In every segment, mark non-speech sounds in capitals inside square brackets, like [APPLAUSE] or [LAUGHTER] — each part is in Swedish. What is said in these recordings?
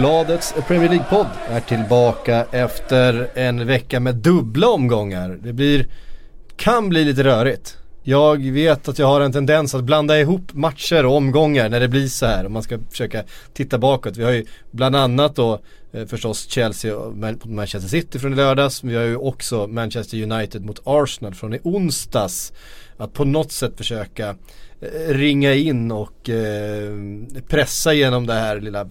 Sportbladets Premier League-podd är tillbaka efter en vecka med dubbla omgångar. Det blir, kan bli lite rörigt. Jag vet att jag har en tendens att blanda ihop matcher och omgångar när det blir så här. Om man ska försöka titta bakåt. Vi har ju bland annat då eh, förstås Chelsea mot Manchester City från i lördags. Vi har ju också Manchester United mot Arsenal från i onsdags. Att på något sätt försöka Eh, ringa in och eh, pressa igenom det här lilla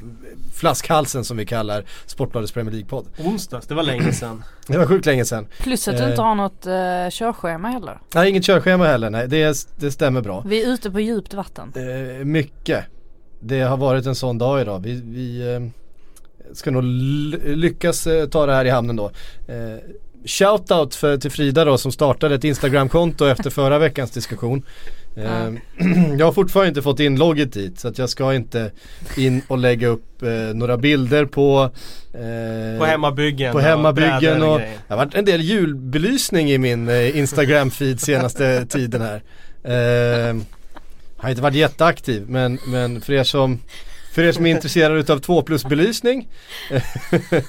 flaskhalsen som vi kallar Sportbladets Premier League-podd. Onsdags, det var länge sedan. [CLEARS THROAT] det var sjukt länge sedan. Plus att du inte eh. har något eh, körschema heller. Nej, inget körschema heller. Nej, det, det stämmer bra. Vi är ute på djupt vatten. Eh, mycket. Det har varit en sån dag idag. Vi, vi eh, ska nog lyckas ta det här i hamnen då. Shoutout för, till Frida då som startade ett Instagramkonto [LAUGHS] efter förra veckans diskussion. Eh, [CLEARS THROAT] jag har fortfarande inte fått in logget dit så att jag ska inte in och lägga upp eh, några bilder på eh, På hemmabyggen På hemmabyggen och, och det har varit en del julbelysning i min eh, Instagram-feed senaste [LAUGHS] tiden här. Eh, har inte varit jätteaktiv men, men för er som för er som är intresserade av 2 plus belysning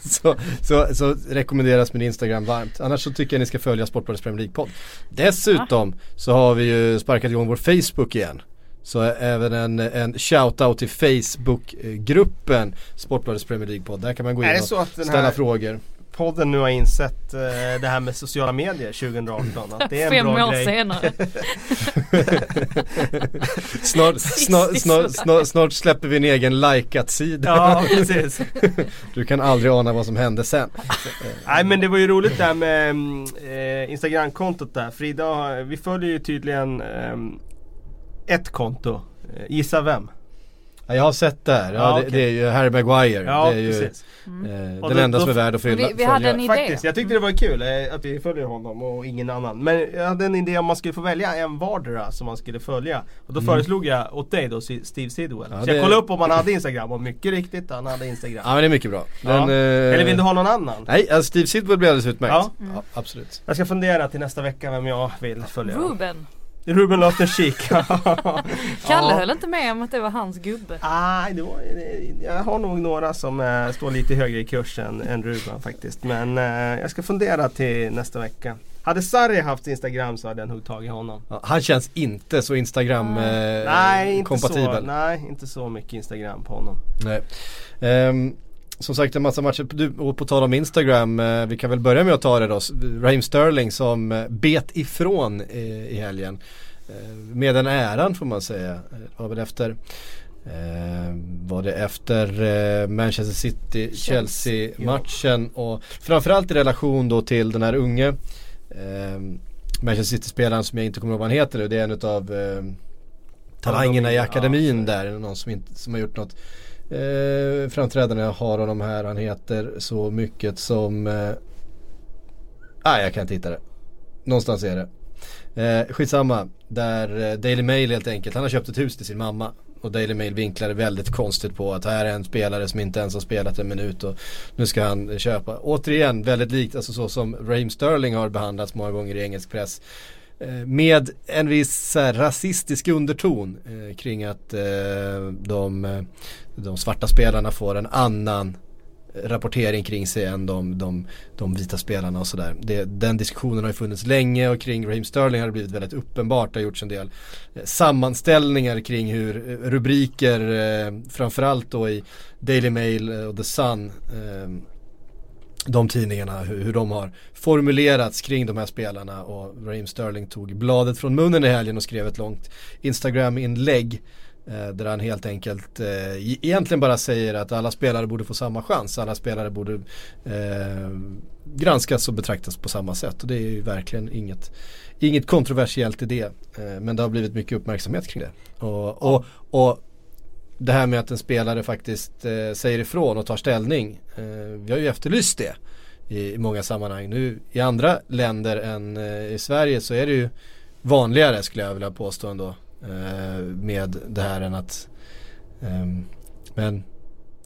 [LAUGHS] så, så, så, rekommenderas min Instagram varmt. Annars så tycker jag ni ska följa Sportbladets Premier League-podd. Dessutom så har vi ju sparkat igång vår Facebook igen. Så även en, en shout-out till Facebook-gruppen Sportbladets Premier League-podd. Där kan man gå in och ställa här... frågor podden nu har insett eh, det här med sociala medier 2018. Att det är en Fem bra år grej. senare. [LAUGHS] snart, snart, snart, snart, snart, släpper vi en egen likat-sida. Ja, precis. [LAUGHS] du kan aldrig ana vad som hände sen. Nej men det var ju roligt där med eh, Instagram-kontot där. Frida, vi följer ju tydligen eh, ett konto. Eh, gissa vem? Ja, jag har sett det här. Ja, ja det, okay. det, är ju Harry Maguire. Ja, det är ju precis. Mm. Eh, den enda som är värd att fylla, vi, vi hade en idé. Faktiskt, jag tyckte det var kul eh, att vi följer honom och ingen annan. Men jag hade en idé om man skulle få välja en vardera som man skulle följa. Och då mm. föreslog jag åt dig då Steve Sidwell. Ja, så jag kollade upp om han hade Instagram och mycket riktigt han hade Instagram. Ja men det är mycket bra. Den, ja. eh... Eller vill du ha någon annan? Nej, alltså Steve Sidwell blir alldeles utmärkt. Ja. Mm. ja. absolut. Jag ska fundera till nästa vecka vem jag vill följa. Ruben. Ruben Loftus-Cheek. [LAUGHS] Kalle höll inte med om att det var hans gubbe. Nej, det var, jag har nog några som äh, står lite högre i kurs än, än Ruben faktiskt. Men äh, jag ska fundera till nästa vecka. Hade Sarri haft Instagram så hade jag nog tagit honom. Ja, han känns inte så Instagram eh, nej, inte kompatibel. Så, nej, inte så mycket Instagram på honom. Nej. Um, som sagt en massa matcher, du, och på tal om Instagram, eh, vi kan väl börja med att ta det då. Raheem Sterling som eh, bet ifrån i, i helgen. Eh, med den äran får man säga. Var väl efter Eh, var det efter eh, Manchester City-Chelsea-matchen och framförallt i relation då till den här unge eh, Manchester City-spelaren som jag inte kommer ihåg vad han heter nu. Det är en av eh, talangerna i akademin där. Någon som, inte, som har gjort något eh, framträdande jag har honom här. Han heter så mycket som... Eh, ah, jag kan inte hitta det. Någonstans är det. Eh, skitsamma. Där eh, Daily Mail helt enkelt. Han har köpt ett hus till sin mamma. Och Daily Mail vinklar det väldigt konstigt på att här är en spelare som inte ens har spelat en minut och nu ska han köpa. Återigen väldigt likt, alltså så som Raheem Sterling har behandlats många gånger i engelsk press. Eh, med en viss här, rasistisk underton eh, kring att eh, de, eh, de svarta spelarna får en annan rapportering kring sig än de, de, de vita spelarna och sådär. Den diskussionen har ju funnits länge och kring Raheem Sterling har det blivit väldigt uppenbart. Det har gjorts en del eh, sammanställningar kring hur rubriker, eh, framförallt då i Daily Mail och The Sun de tidningarna, hur, hur, de har formulerats kring de här spelarna och Raheem Sterling tog bladet från munnen i helgen och skrev ett långt Instagram-inlägg eh, där han helt enkelt eh, e-, egentligen bara säger att alla spelare borde få samma chans, alla spelare borde eh, granskas och betraktas på samma sätt och det är ju verkligen inget, inget kontroversiellt i det. Eh, men det har blivit mycket uppmärksamhet kring det. Och, och, och det här med att en spelare faktiskt eh, säger ifrån och tar ställning. Eh, vi har ju efterlyst det i, i, många sammanhang. Nu i andra länder än eh, i Sverige så är det ju vanligare skulle jag vilja påstå ändå. Eh, med det här än att ehm, men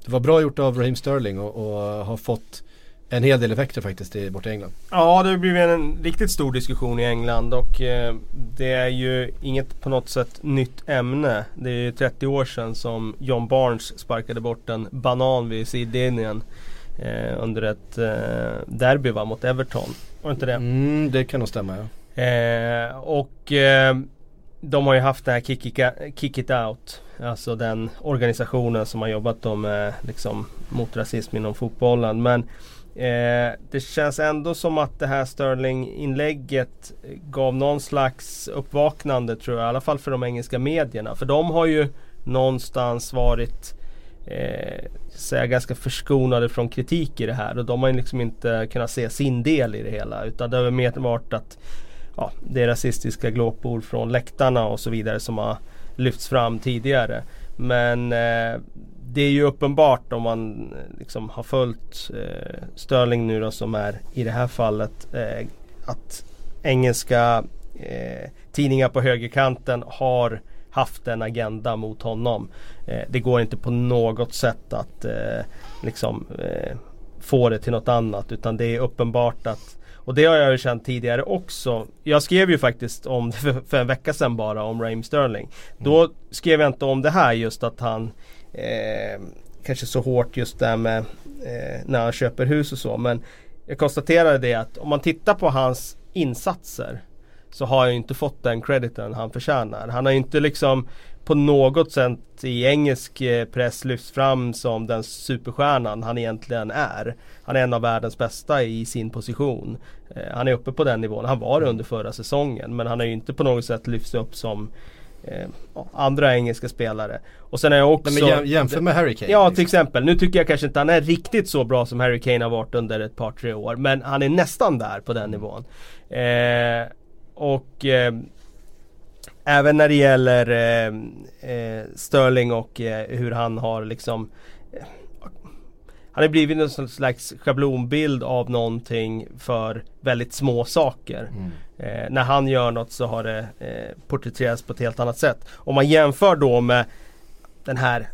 det var bra gjort av Raheem Sterling och, och ha fått en hel del effekter faktiskt i, borta i England. Ja det har blivit en riktigt stor diskussion i England och eh, det är ju inget på något sätt nytt ämne. Det är 30 år sedan som John Barnes sparkade bort en banan vid sidlinjen eh, under ett eh, derby va, mot Everton. Var det inte det? Mm, det kan nog stämma ja. Eh, och de har ju haft det här kick it, kick it, Out. Alltså den organisationen som har jobbat med, liksom, mot rasism inom fotbollen. Men eh, det känns ändå som att det här Sterling-inlägget gav någon slags uppvaknande tror jag. I alla fall för de engelska medierna. För de har ju någonstans varit eh, säga, ganska förskonade från kritik i det här. Och de har ju liksom inte kunnat se sin del i det hela. Utan det har mer varit att ja, det är rasistiska glåpord från läktarna och så vidare som har lyfts fram tidigare. Men eh, det är ju uppenbart om man eh, liksom har följt eh, Sterling nu då som är i det här fallet eh, att engelska eh, tidningar på högerkanten har haft en agenda mot honom. Eh, det går inte på något sätt att eh, liksom få det till något annat utan det är uppenbart att och det har jag ju känt tidigare också. Jag skrev ju faktiskt om det för, för en vecka sedan bara om Raheem Sterling. Mm. Då skrev jag inte om det här just att han eh, kanske så hårt just där med eh, när han köper hus och så. Men jag konstaterade det att om man tittar på hans insatser så har jag inte fått den crediten han förtjänar. Han har inte liksom på något sätt i engelsk eh, press lyfts fram som den superstjärnan han egentligen är. Han är en av världens bästa i sin position. Eh, han är uppe på den nivån. Han var det under förra säsongen men han har ju inte på något sätt lyfts upp som eh, andra engelska spelare. Och sen är jag också... Nej, men jämför med Harry Kane. Ja till liksom. exempel. Nu tycker jag kanske inte han är riktigt så bra som Harry Kane har varit under ett par tre år. Men han är nästan där på den nivån. Eh, och eh, Även när det gäller eh, eh, Sterling och eh, hur han har liksom Han har blivit en slags schablonbild av någonting för väldigt små saker. Mm. Eh, när han gör något så har det eh, porträtterats på ett helt annat sätt. Om man jämför då med den här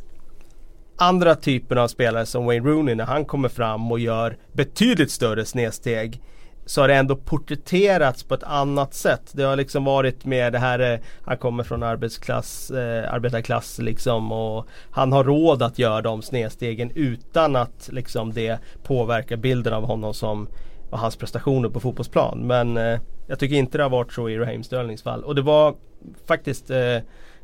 andra typen av spelare som Wayne Rooney när han kommer fram och gör betydligt större snedsteg så har det ändå porträtterats på ett annat sätt. Det har liksom varit med det här, eh, han kommer från arbetsklass, eh, arbetarklass liksom och han har råd att göra de snedstegen utan att liksom det påverkar bilden av honom som och hans prestationer på fotbollsplan. Men eh, jag tycker inte det har varit så i Raheem Sterlings fall. Och det var faktiskt eh,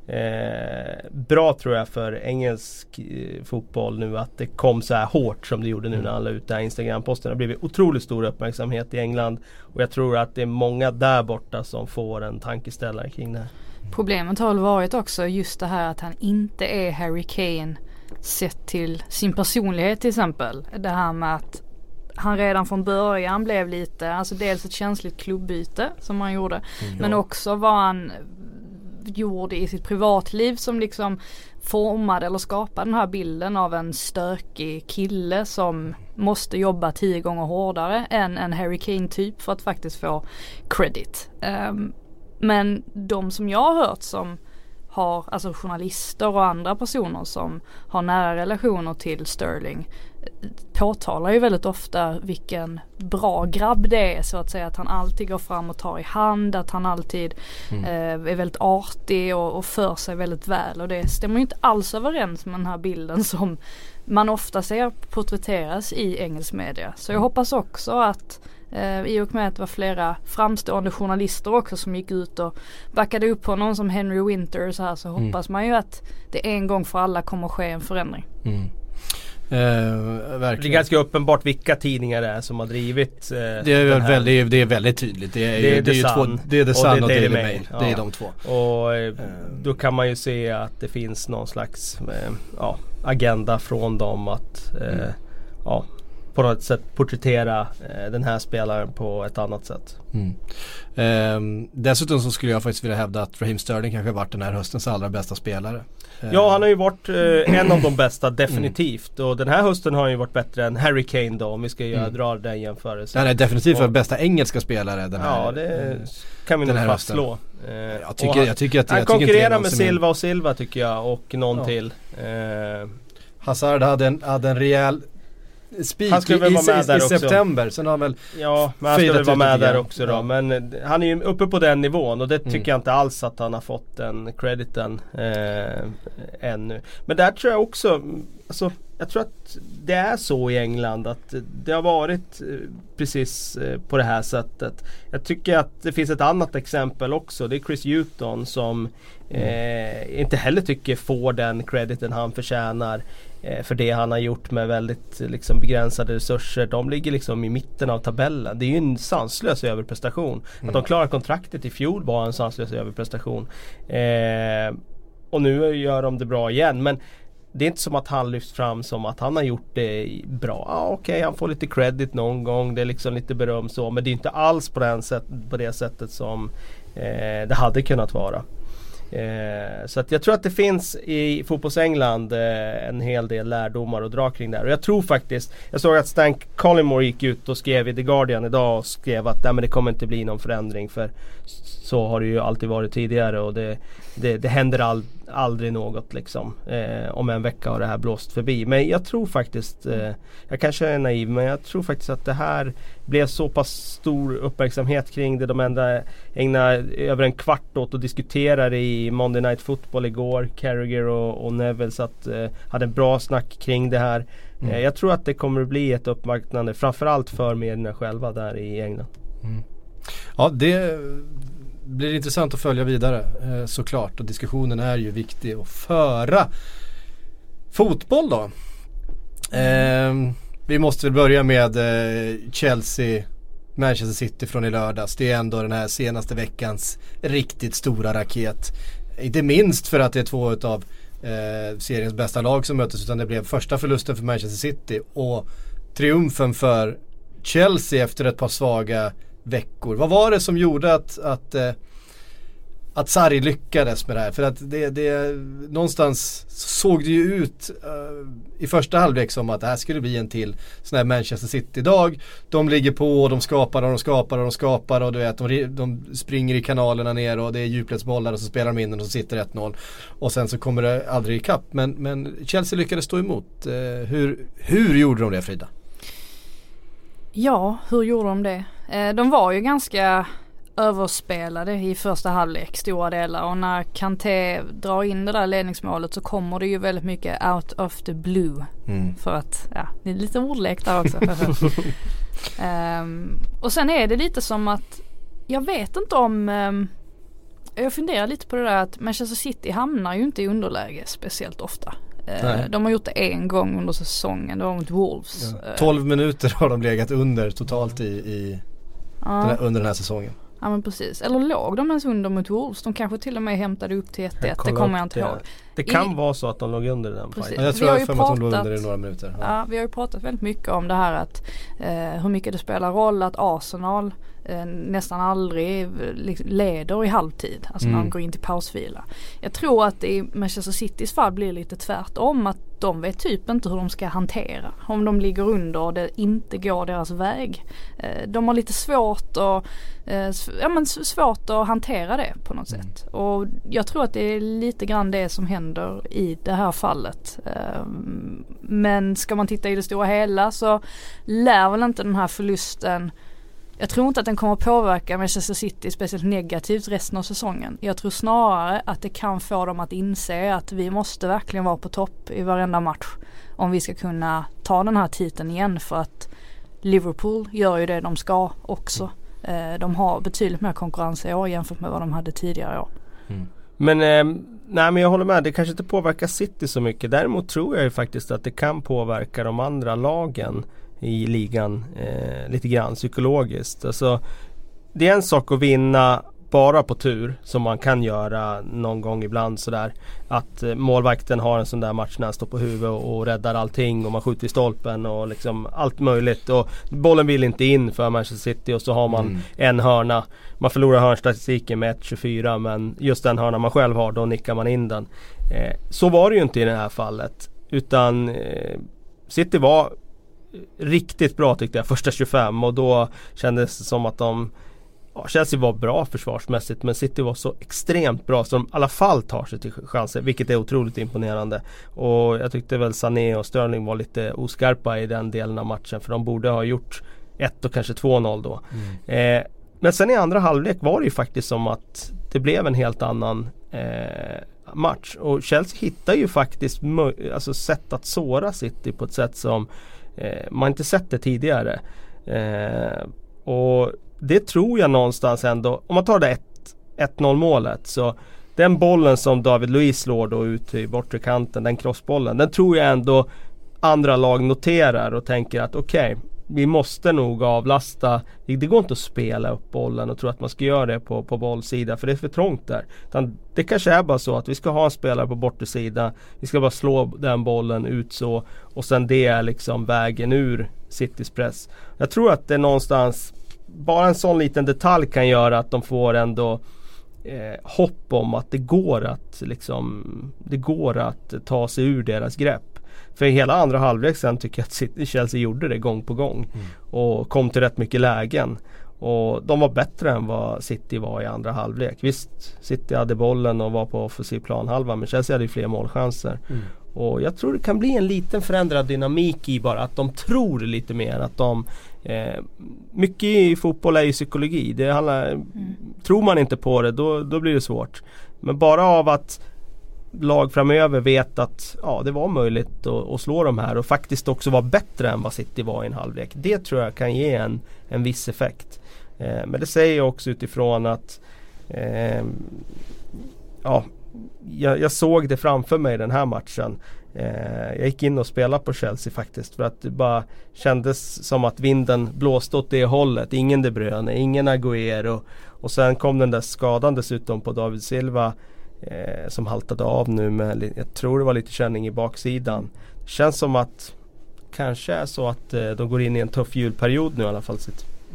eh, bra tror jag för engelsk eh, fotboll nu att det kom så här hårt som det gjorde nu när han la ut den här Instagram-posten. Det har blivit otroligt stor uppmärksamhet i England och jag tror att det är många där borta som får en tankeställare kring det här. Problemet har väl varit också just det här att han inte är Harry Kane sett till sin personlighet till exempel. Det här med att han redan från början blev lite, alltså dels ett känsligt klubbyte som han gjorde. Mm, men också var han gjorde i sitt privatliv som liksom formade eller skapade den här bilden av en stökig kille som måste jobba tio gånger hårdare än en Harry Kane typ för att faktiskt få credit. Um, men de som jag har hört som har, alltså journalister och andra personer som har nära relationer till Sterling påtalar ju väldigt ofta vilken bra grabb det är så att säga. Att han alltid går fram och tar i hand, att han alltid mm. eh, är väldigt artig och, och för sig väldigt väl. Och det stämmer ju inte alls överens med den här bilden som man ofta ser porträtteras i engelsk media. Så jag mm. hoppas också att eh, i och med att det var flera framstående journalister också som gick ut och backade upp honom som Henry Winter och så här så mm. hoppas man ju att det en gång för alla kommer ske en förändring. Mm. Eh, det är ganska uppenbart vilka tidningar det är som har drivit eh, det, är väldigt, det är väldigt tydligt. Det är, det är, det är The Sun, två, det är The Sun och, och Daily, Mail. Ja. Det är de två. Och eh, då kan man ju se att det finns någon slags eh, ja, agenda från dem att eh, mm. ja, på något sätt porträttera eh, den här spelaren på ett annat sätt. Mm. Eh, dessutom så skulle jag faktiskt vilja hävda att Raheem Sterling kanske varit den här höstens allra bästa spelare. Ja han har ju varit eh, en av de bästa definitivt och den här hösten har han ju varit bättre än Harry Kane då om vi ska göra, mm. dra den jämförelsen. Han är definitivt för bästa engelska spelare den här Ja det kan vi nog fastslå. Eh, jag, tycker, han, jag tycker att Han konkurrerar med Silva och Silva tycker jag och någon ja. till. Eh. Hazard hade en, hade en rejäl spik han skulle väl vara med i, där i september. Sen har han väl Ja, men han skulle väl vara med där också då. Ja. Men eh, han är ju uppe på den nivån och det mm. tycker jag inte alls att han har fått den crediten eh, ännu. Men där tror jag också, alltså, jag tror att det är så i England att det har varit eh, precis eh, på det här sättet. Jag tycker att det finns ett annat exempel också. Det är Chris Hewton som mm. eh, inte heller tycker får den crediten han förtjänar. Eh, för det han har gjort med väldigt liksom, begränsade resurser. De ligger liksom i mitten av tabellen. Det är ju en sanslös överprestation. Mm. Att de klarar kontraktet i fjol var en sanslös överprestation. Eh, och nu gör de det bra igen. Men det är inte som att han lyfts fram som att han har gjort det bra. Ja, Okej, okay, han får lite credit någon gång. Det är liksom lite beröm så. Men det är inte alls på, den sätt, på det sättet som eh, det hade kunnat vara. Eh, så att jag tror att det finns i fotbolls-England eh, en hel del lärdomar att dra kring det här. Och jag tror faktiskt, jag såg att Stan Collymore gick ut och skrev i The Guardian idag och skrev att Nej, men det kommer inte bli någon förändring för så har det ju alltid varit tidigare och det, det, det händer all, aldrig något liksom. Eh, om en vecka har det här blåst förbi. Men jag tror faktiskt, eh, jag kanske är naiv, men jag tror faktiskt att det här blev så pass stor uppmärksamhet kring det. De enda ägnade över en kvart åt att diskutera det i Monday Night Football igår. Carragher och, och Neville satt, eh, hade en bra snack kring det här. Mm. Eh, jag tror att det kommer att bli ett uppvaknande framförallt för medierna själva där i England. Mm. Ja det blir intressant att följa vidare eh, såklart och diskussionen är ju viktig att föra. Fotboll då? Eh, vi måste väl börja med eh, Chelsea Manchester City från i lördags. Det är ändå den här senaste veckans riktigt stora raket. Inte minst för att det är två utav eh, seriens bästa lag som möttes utan det blev första förlusten för Manchester City och triumfen för Chelsea efter ett par svaga veckor. Vad var det som gjorde att, att, eh, att Sarri lyckades med det här? För att det, det någonstans såg det ju ut uh, i första halvlek som att det här skulle bli en till sån här Manchester City-dag. De ligger på och de skapar och de skapar och de skapar och du vet de, de springer i kanalerna ner och det är djupledsbollar och så spelar de in den och så sitter 1-0. Och sen så kommer det aldrig ikapp. Men, men Chelsea lyckades stå emot. Uh, hur, hur gjorde de det Frida? Ja, hur gjorde de det? Eh, de var ju ganska överspelade i första halvlek stora delar och när Kanté drar in det där ledningsmålet så kommer det ju väldigt mycket out of the blue. Mm. För att, ja, det är lite ordlek där också. um, [LAUGHS] och sen är det lite som att, jag vet inte om um, jag funderar lite på det där att Manchester City hamnar ju inte i underläge speciellt ofta. Nej. De har gjort det en gång under säsongen, det var mot Wolves. Ja. 12 minuter har de legat under totalt i, i ja. den här, under den här säsongen. Ja men precis. Eller låg de ens under mot Wolves? De kanske till och med hämtade upp till 1-1. Det kommer jag inte ihåg. Det kan I, vara så att de låg under den fighten. Ja, jag tror att de låg under i några minuter. Ja. ja. vi har ju pratat väldigt mycket om det här att eh, hur mycket det spelar roll att Arsenal eh, nästan aldrig leder i halvtid. Alltså mm. när de går in till pausvila. Jag tror att i Manchester Citys fall blir det lite tvärtom. Att de vet typ inte hur de ska hantera. Om de ligger under och det inte går deras väg. Eh, de har lite svårt att, eh, ja, men svårt att hantera det på något mm. sätt. Och jag tror att det är lite grann det som händer i det här fallet. Eh, men ska man titta i det stora hela så lär väl inte den här förlusten jag tror inte att den kommer påverka Manchester City speciellt negativt resten av säsongen. Jag tror snarare att det kan få dem att inse att vi måste verkligen vara på topp i varenda match. Om vi ska kunna ta den här titeln igen för att Liverpool gör ju det de ska också. Eh, de har betydligt mer konkurrens i år jämfört med vad de hade tidigare år. Mm. Men, eh, nej men jag håller med. Det kanske inte påverkar City så mycket. Däremot tror jag ju faktiskt att det kan påverka de andra lagen i ligan eh, lite grann psykologiskt. Alltså, det är en sak att vinna bara på tur som man kan göra någon gång ibland sådär. Att eh, målvakten har en sån där match när han står på huvudet och, och räddar allting och man skjuter i stolpen och liksom allt möjligt. Och bollen vill inte in för Manchester City och så har man mm. en hörna. Man förlorar hörnstatistiken med 1-24 men just den hörna man själv har då nickar man in den. Eh, så var det ju inte i det här fallet. Utan eh, City var riktigt bra tyckte jag första 25 och då kändes det som att de ja, Chelsea var bra försvarsmässigt men City var så extremt bra så de i alla fall tar sig till chanser vilket är otroligt imponerande. Och jag tyckte väl Sané och Sterling var lite oskarpa i den delen av matchen för de borde ha gjort 1 och kanske 2-0 då. Mm. Eh, men sen i andra halvlek var det ju faktiskt som att det blev en helt annan eh, match. Och Chelsea hittar ju faktiskt alltså sätt att såra City på ett sätt som eh, man inte sett det tidigare. Eh, och det tror jag någonstans ändå, om man tar det 1-0 målet så den bollen som David Luiz slår då ut i bortre kanten, den crossbollen, den tror jag ändå andra lag noterar och tänker att okej, okay, vi måste nog avlasta. Det går inte att spela upp bollen och tro att man ska göra det på, på bollsida för det är för trångt där. Utan det kanske är bara så att vi ska ha en spelare på bortre sida. Vi ska bara slå den bollen ut så och sen det är liksom vägen ur Citys press. Jag tror att det är någonstans bara en sån liten detalj kan göra att de får ändå eh, hopp om att det går att liksom Det går att ta sig ur deras grepp. För hela andra halvlek sen tycker jag att Chelsea gjorde det gång på gång. Mm. Och kom till rätt mycket lägen. Och de var bättre än vad City var i andra halvlek. Visst, City hade bollen och var på offensiv planhalva men Chelsea hade ju fler målchanser. Mm. Och jag tror det kan bli en liten förändrad dynamik i bara att de tror lite mer. Att de eh, Mycket i fotboll är ju psykologi. Det handlar, mm. Tror man inte på det då, då blir det svårt. Men bara av att lag framöver vet att ja, det var möjligt att, att, slå de här och faktiskt också vara bättre än vad City var i en halvlek. Det tror jag kan ge en, en viss effekt. Eh, men det säger jag också utifrån att eh, ja, jag, jag, såg det framför mig den här matchen. Eh, jag gick in och spelade på Chelsea faktiskt för att det bara kändes som att vinden blåste åt det hållet. Ingen De Bruyne, ingen Agüero och sen kom den där skadan dessutom på David Silva eh, som haltade av nu med, jag tror det var lite känning i baksidan. Det känns som att kanske är så att eh, de går in i en tuff julperiod nu i alla fall.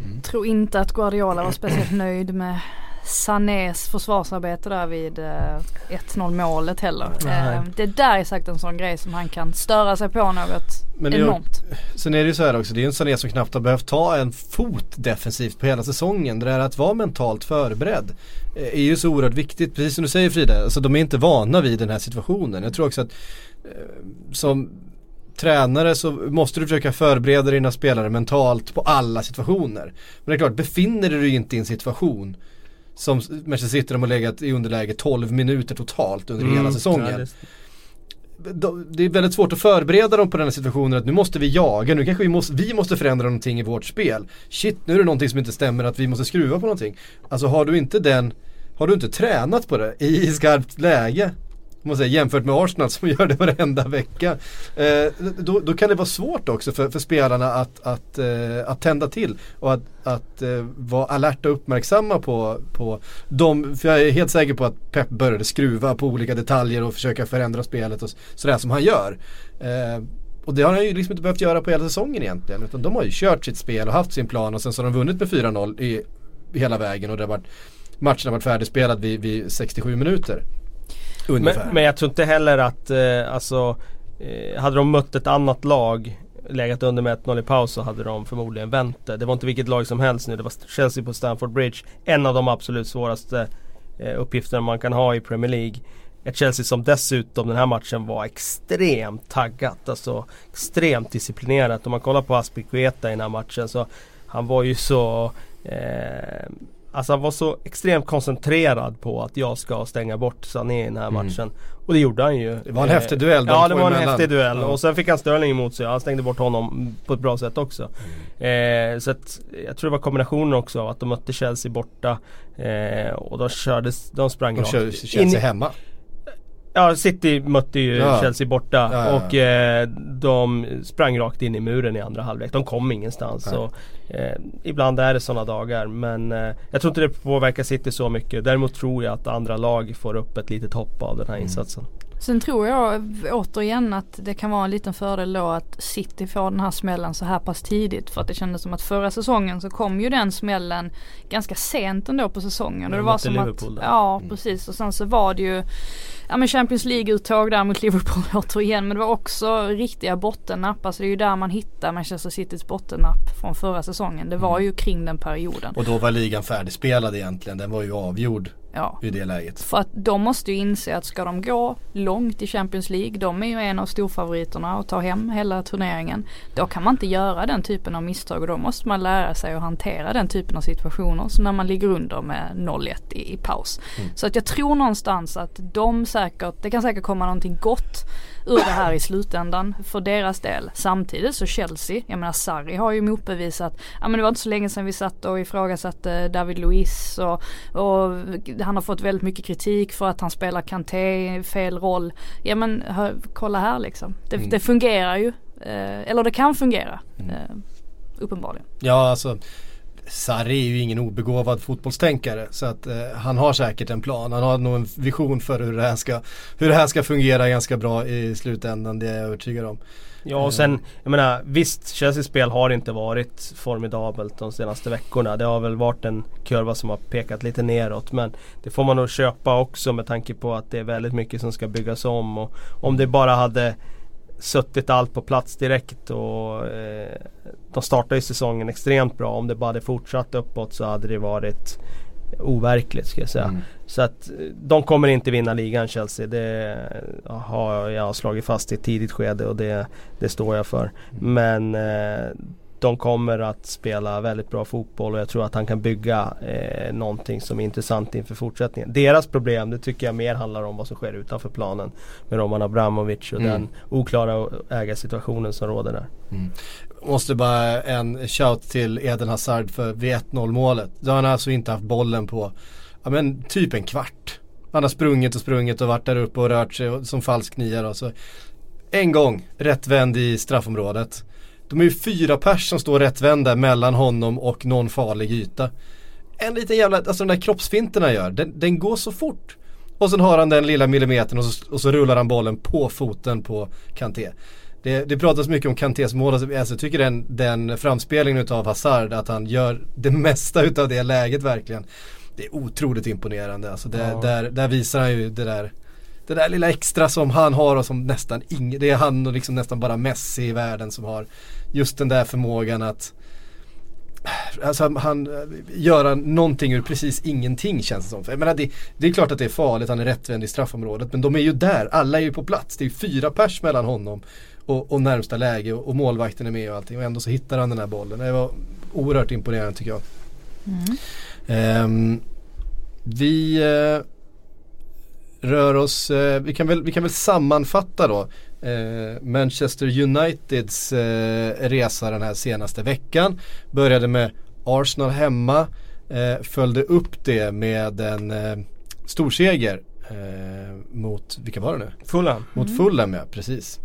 Mm. Tror inte att Guardiola var speciellt nöjd med Sanés försvarsarbete där vid eh, 1-0 målet heller. Eh, det där är sagt en sån grej som han kan störa sig på något Men enormt. sen är det ju så här också, det är ju en Sané som knappt har behövt ta en fot defensivt på hela säsongen. Det där att vara mentalt förberedd eh, är ju så oerhört viktigt. Precis som du säger Frida, alltså de är inte vana vid den här situationen. Jag tror också att eh, som tränare så måste du försöka förbereda dina spelare mentalt på alla situationer. Men det är klart, befinner du dig inte i en situation som Manchester City de har legat i underläge 12 minuter totalt under mm, hela säsongen. Det är väldigt svårt att förbereda dem på den här situationen att nu måste vi jaga, nu kanske vi måste, vi måste förändra någonting i vårt spel. Shit, nu är det någonting som inte stämmer att vi måste skruva på någonting. Alltså har du inte den, har du inte tränat på det i skarpt läge man säger, jämfört med Arsenal som [LAUGHS] gör det varenda vecka. Eh, då, då, kan det vara svårt också för, för spelarna att, att, eh, att tända till och att, att eh, vara alerta och uppmärksamma på, på dem. för jag är helt säker på att Pep började skruva på olika detaljer och försöka förändra spelet och sådär som han gör. Eh, och det har han ju liksom inte behövt göra på hela säsongen egentligen. Utan de har ju kört sitt spel och haft sin plan och sen så har de vunnit med 4-0 i, hela vägen och det har varit, matchen har varit färdigspelad vid, vid 67 minuter. Men, men, jag tror inte heller att, eh, alltså, eh, hade de mött ett annat lag legat under med 1-0 i paus så hade de förmodligen vänt det. Det var inte vilket lag som helst nu. Det var Chelsea på Stamford Bridge. En av de absolut svåraste eh, uppgifterna man kan ha i Premier League. Ett Chelsea som dessutom den här matchen var extremt taggat. Alltså extremt disciplinerat. Om man kollar på Aspikueta i den här matchen så han var ju så eh, Alltså han var så extremt koncentrerad på att jag ska stänga bort Sané i den här mm. matchen. Och det gjorde han ju. Det var en eh, häftig duell Ja det var en emellan. häftig duell. Ja. Och sen fick han Sterling emot sig. Han stängde bort honom på ett bra sätt också. Mm. Eh, så att jag tror det var kombinationen också. Att de mötte Chelsea borta. Eh, och de körde, de sprang de rakt. De Chelsea in, hemma. Ja, City mötte ju ja. Chelsea borta ja, ja, och eh, de sprang rakt in i muren i andra halvlek. De kom ingenstans. Och, eh, ibland är det sådana dagar men eh, jag tror inte det påverkar City så mycket. Däremot tror jag att andra lag får upp ett litet hopp av den här mm. Sen tror jag återigen att det kan vara en liten fördel då att City får den här smällen så här pass tidigt. För att det kändes som att förra säsongen så kom ju den smällen ganska sent ändå på säsongen. Och det var som att, ja mm. precis och sen så var det ju ja men Champions League-uttag där mot Liverpool [LAUGHS] återigen. Men det var också riktiga bottennapp. Alltså det är ju där man hittar Manchester Citys bottennapp från förra säsongen. Det var mm. ju kring den perioden. Och då var ligan färdigspelad egentligen. Den var ju avgjord Ja. I det läget. För att de måste ju inse att ska de gå långt i Champions League, de är ju en av storfavoriterna och ta hem hela turneringen. Då kan man inte göra den typen av misstag och då måste man lära sig att hantera den typen av situationer. Som när man ligger under med 0-1 i, i paus. Mm. Så att jag tror någonstans att de säkert, det kan säkert komma någonting gott ur det här i slutändan för deras del. Samtidigt så Chelsea, jag menar Sarri har ju motbevisat, ja men det var inte så länge sedan vi satt och ifrågasatte David Luiz och, och han har fått väldigt mycket kritik för att han spelar Kanté fel roll. Ja men hör, kolla här liksom. Det, mm. det fungerar ju. Eh, eller det kan fungera. Mm. Eh, uppenbarligen. Ja alltså Sarri är ju ingen obegåvad fotbollstänkare så att eh, han har säkert en plan. Han har nog en vision för hur det här ska, hur det här ska fungera ganska bra i slutändan. Det är jag övertygad om. Ja och sen, jag menar visst Chelseas spel har inte varit formidabelt de senaste veckorna. Det har väl varit en kurva som har pekat lite neråt men det får man nog köpa också med tanke på att det är väldigt mycket som ska byggas om. Och om det bara hade suttit allt på plats direkt och eh, de startade ju säsongen extremt bra. Om det bara hade fortsatt uppåt så hade det varit overkligt ska jag säga. Mm. Så att eh, de kommer inte vinna ligan Chelsea. Det har jag slagit fast i ett tidigt skede och det, det står jag för. Mm. Men eh, de kommer att spela väldigt bra fotboll och jag tror att han kan bygga eh, någonting som är intressant inför fortsättningen. Deras problem, det tycker jag mer handlar om vad som sker utanför planen med Roman Abramovic och mm. den oklara ägarsituationen som råder där. Mm. Måste bara en shout till Eden Hazard för vid 1-0 målet. Då har han alltså inte haft bollen på, ja men typ en kvart. Han har sprungit och sprungit och varit där uppe och rört sig som falsk nia då. Så en gång rättvänd i straffområdet. De är ju fyra pers som står rättvända mellan honom och någon farlig yta. En liten jävla, alltså den där kroppsfinterna gör, den, den går så fort. Och sen har han den lilla millimetern och så, och så rullar han bollen på foten på Kanté. Det, det pratas mycket om Kantés mål, alltså, jag tycker den, den framspelningen utav Hazard, att han gör det [LAUGHS] mesta utav det läget verkligen. Det är otroligt imponerande. Alltså det, ja. där, där visar han ju det där det där lilla extra som han har och som nästan ingen, det är han och liksom nästan bara Messi i världen som har just den där förmågan att Alltså han göra någonting ur precis ingenting känns det som. jag menar, det, det, är klart att det är farligt, han är rättvänd i straffområdet. Men de är ju där, alla är ju på plats. Det är fyra pers mellan honom och, och närmsta läge och, och målvakten är med och allting. Och ändå så hittar han den här bollen. Det var oerhört imponerande tycker jag. Mm. Um, vi uh, rör oss, uh, vi, kan väl, vi kan väl sammanfatta då eh, Manchester Uniteds eh, resa den här senaste veckan. Började med Arsenal hemma, eh, följde upp det med en eh, storseger eh, mot, vilka var det nu? Fulham. Mot mm. Fulham ja, precis.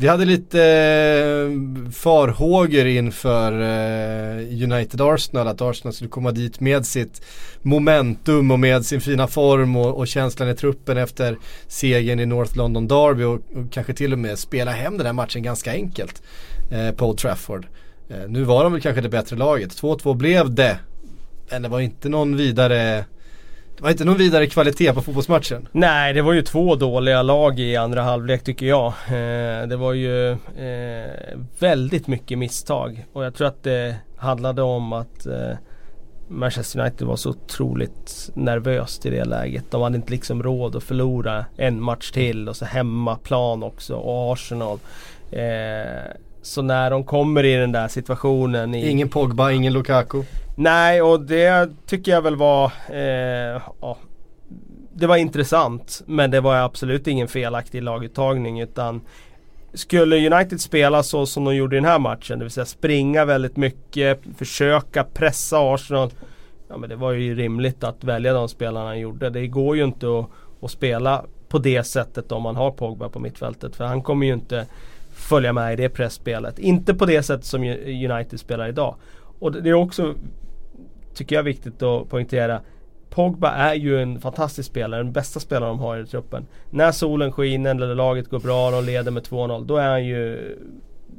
Vi hade lite eh, farhågor inför eh, United Arsenal, att Arsenal skulle komma dit med sitt momentum och med sin fina form och, och känslan i truppen efter segern i North London Derby och, och, kanske till och med spela hem den här matchen ganska enkelt eh, på Old Trafford. Eh, nu var de väl kanske det bättre laget, 2-2 blev det. Men det var inte någon vidare det var inte någon vidare kvalitet på fotbollsmatchen. Nej, det var ju två dåliga lag i andra halvlek tycker jag. Eh, det var ju eh, väldigt mycket misstag. Och jag tror att det handlade om att eh, Manchester United var så otroligt nervöst i det läget. De hade inte liksom råd att förlora en match till och så hemmaplan också och Arsenal. Så när de kommer i den där situationen i, Ingen Pogba, ingen Lukaku Nej och det tycker jag väl var eh, ja, Det var intressant men det var absolut ingen felaktig laguttagning utan Skulle United spela så som de gjorde i den här matchen, det vill säga springa väldigt mycket, försöka pressa Arsenal Ja men det var ju rimligt att välja de spelarna han gjorde. Det går ju inte att, att spela på det sättet om man har Pogba på mittfältet för han kommer ju inte följa med i det pressspelet. Inte på det sätt som United spelar idag. Och det är också, tycker jag, är viktigt att poängtera. Pogba är ju en fantastisk spelare, den bästa spelaren de har i truppen. När solen skiner eller laget går bra och de leder med 2-0, då är han ju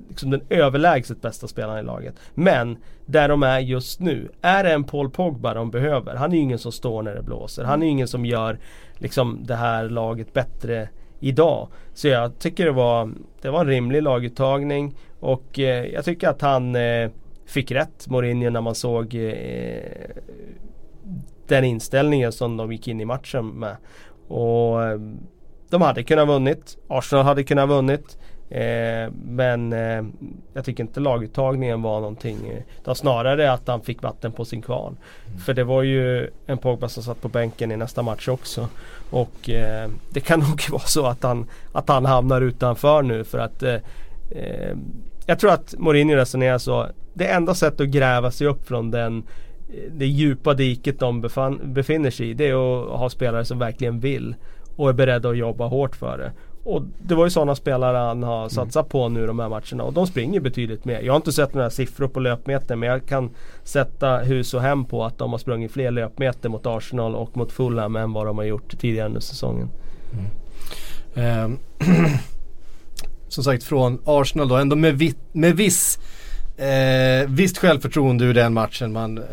liksom den överlägset bästa spelaren i laget. Men där de är just nu, är det en Paul Pogba de behöver? Han är ju ingen som står när det blåser. Han är ju ingen som gör liksom det här laget bättre idag. Så jag tycker det var, det var en rimlig laguttagning och eh, jag tycker att han eh, fick rätt, Mourinho, när man såg eh, den inställningen som de gick in i matchen med. Och eh, de hade kunnat vunnit. Arsenal hade kunnat vunnit. Eh, men eh, jag tycker inte laguttagningen var någonting. Utan snarare att han fick vatten på sin kvarn. Mm. För det var ju en Pogba som satt på bänken i nästa match också. Och eh, det kan [LAUGHS] nog vara så att han, att han hamnar utanför nu för att eh, eh, Jag tror att Mourinho resonerar så. Det enda sättet att gräva sig upp från den det djupa diket de befann, befinner sig i. Det är att ha spelare som verkligen vill och är beredda att jobba hårt för det. Och det var ju sådana spelare han har mm. satsat på nu de här matcherna och de springer betydligt mer. Jag har inte sett några siffror på löpmeter men jag kan sätta hus och hem på att de har sprungit fler löpmeter mot Arsenal och mot Fulham än vad de har gjort tidigare under säsongen. Mm. [CLEARS THROAT] Som sagt från Arsenal då ändå med, vi, med viss Eh, visst självförtroende ur den matchen. Man, eh,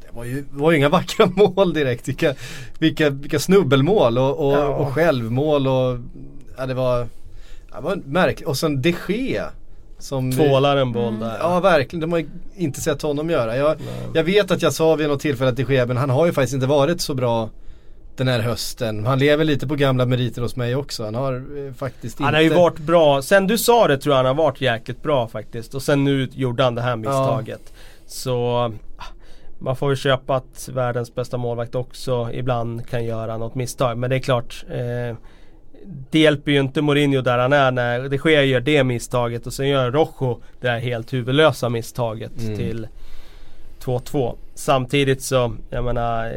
det var ju, var ju inga [LAUGHS] vackra mål direkt. Vilka, vilka, vilka snubbelmål och, och, ja. och självmål och ja, det var, det var märkligt. Och sen de Gea. Som Tvålar en boll där. Ja verkligen, de har inte sett honom göra. Jag, jag vet att jag sa vid något tillfälle att de Gea, men han har ju faktiskt inte varit så bra den här hösten. Han lever lite på gamla meriter hos mig också. Han har eh, faktiskt inte... Han har ju varit bra. Sen du sa det tror jag han har varit jäkligt bra faktiskt. Och sen nu gjorde han det här misstaget. Ja. Så ah, man får ju köpa att världens bästa målvakt också ibland kan göra något misstag. Men det är klart. Eh, det hjälper ju inte Mourinho där han är när det sker gör det misstaget och sen gör Rojo det här helt huvudlösa misstaget mm. till 2-2. Samtidigt så, jag menar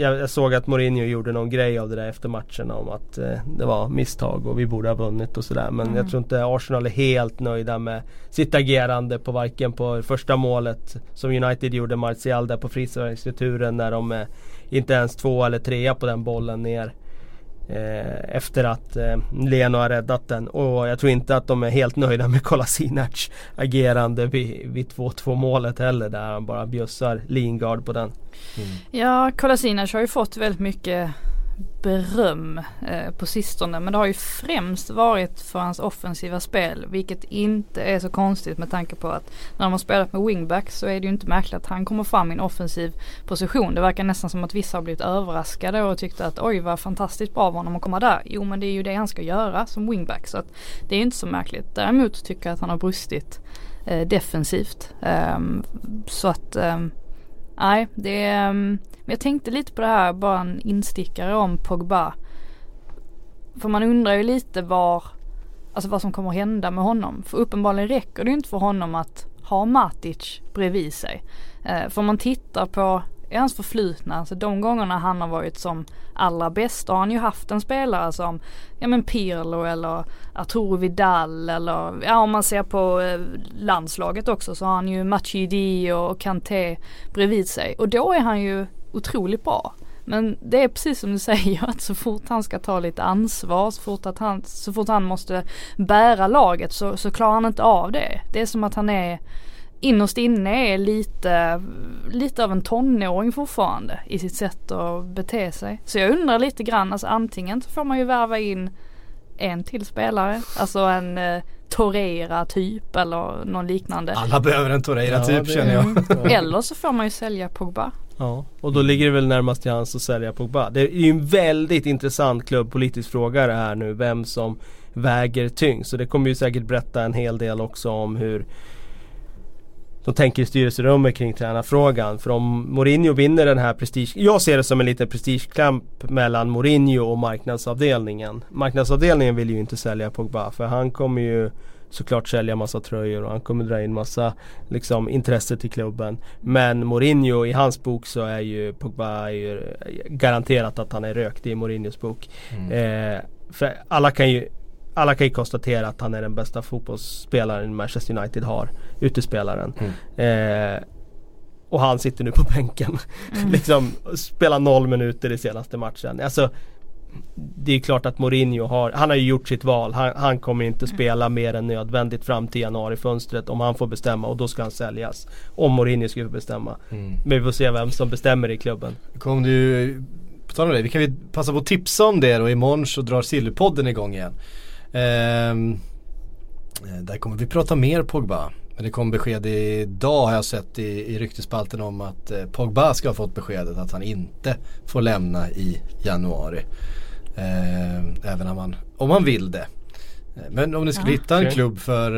jag, jag, såg att Mourinho gjorde någon grej av det där efter matchen om att eh, det var misstag och vi borde ha vunnit och sådär. Men mm. jag tror inte Arsenal är helt nöjda med sitt agerande på varken på första målet som United gjorde Martial där på frisparksreturen när de eh, inte ens två eller trea på den bollen ner. Eh, efter att eh, Leno har räddat den. Och jag tror inte att de är helt nöjda med Kolasinac agerande vid, vid 2-2 målet heller där han bara bjussar Lingard på den. Mm. Ja, Kolasinac har ju fått väldigt mycket beröm eh, på sistone. Men det har ju främst varit för hans offensiva spel. Vilket inte är så konstigt med tanke på att när de har spelat med wingback så är det ju inte märkligt att han kommer fram i en offensiv position. Det verkar nästan som att vissa har blivit överraskade och tyckte att oj vad fantastiskt bra av honom att komma där. Jo men det är ju det han ska göra som wingback så att det är ju inte så märkligt. Däremot tycker jag att han har brustit eh, defensivt. Um, så att um, nej det är mm, men jag tänkte lite på det här, bara en instickare om Pogba. För man undrar ju lite var, alltså vad som kommer att hända med honom. För uppenbarligen räcker det ju inte för honom att ha Matic bredvid sig. Eh, för om man tittar på i hans förflutna, alltså de gångerna han har varit som allra bäst, då har han ju haft en spelare som, ja men Pirlo eller Arturo Vidal eller, ja om man ser på eh, landslaget också så har han ju Matuidi och Kanté bredvid sig. Och då är han ju otroligt bra. Men det är precis som du säger att så fort han ska ta lite ansvar, så fort, att han, så fort han måste bära laget så, så klarar han inte av det. Det är som att han är innerst inne är lite, lite av en tonåring fortfarande i sitt sätt att bete sig. Så jag undrar lite grann, alltså antingen så får man ju värva in en till spelare, alltså en eh, Torreira typ eller någon liknande. Alla behöver en Torreira typ ja, känner jag. [LAUGHS] eller så får man ju sälja Pogba. Ja, och då ligger det väl närmast till hans att sälja Pogba. Det är ju en väldigt intressant klubbpolitisk fråga det här nu, vem som väger tyngst. Så det kommer ju säkert berätta en hel del också om hur de tänker i styrelserummet kring tränarfrågan. För om Mourinho vinner den här prestige... Jag ser det som en liten prestigeklamp mellan Mourinho och marknadsavdelningen. Marknadsavdelningen vill ju inte sälja Pogba för han kommer ju såklart sälja massa tröjor och han kommer dra in massa liksom, intresse till klubben. Men Mourinho, i hans bok så är ju Pogba är ju garanterat att han är rökt i Mourinhos bok. Mm. Eh, för alla kan ju alla kan ju konstatera att han är den bästa fotbollsspelaren Manchester United har. Utespelaren. Mm. Eh, och han sitter nu på bänken. [LAUGHS] Mm. liksom spelar noll minuter i senaste matchen. Alltså, det är klart att Mourinho har, han har ju gjort sitt val. Han, han kommer inte mm. spela mer än nödvändigt fram till januarifönstret om han får bestämma och då ska han säljas. Om Mourinho skulle bestämma. Mm. Men vi får se vem som bestämmer i klubben. Kom du, på tal om det, vi kan vi passa på att tipsa om det och imorgon så drar Sillypodden igång igen. Ehm, eh, där kommer vi prata mer Pogba. Men det kom besked idag har jag sett i, i ryktespalten om att eh, Pogba ska ha fått beskedet att han inte får lämna i januari. Eh, även om han, om han vill det. Eh, men om ni skulle ja. hitta en klubb för,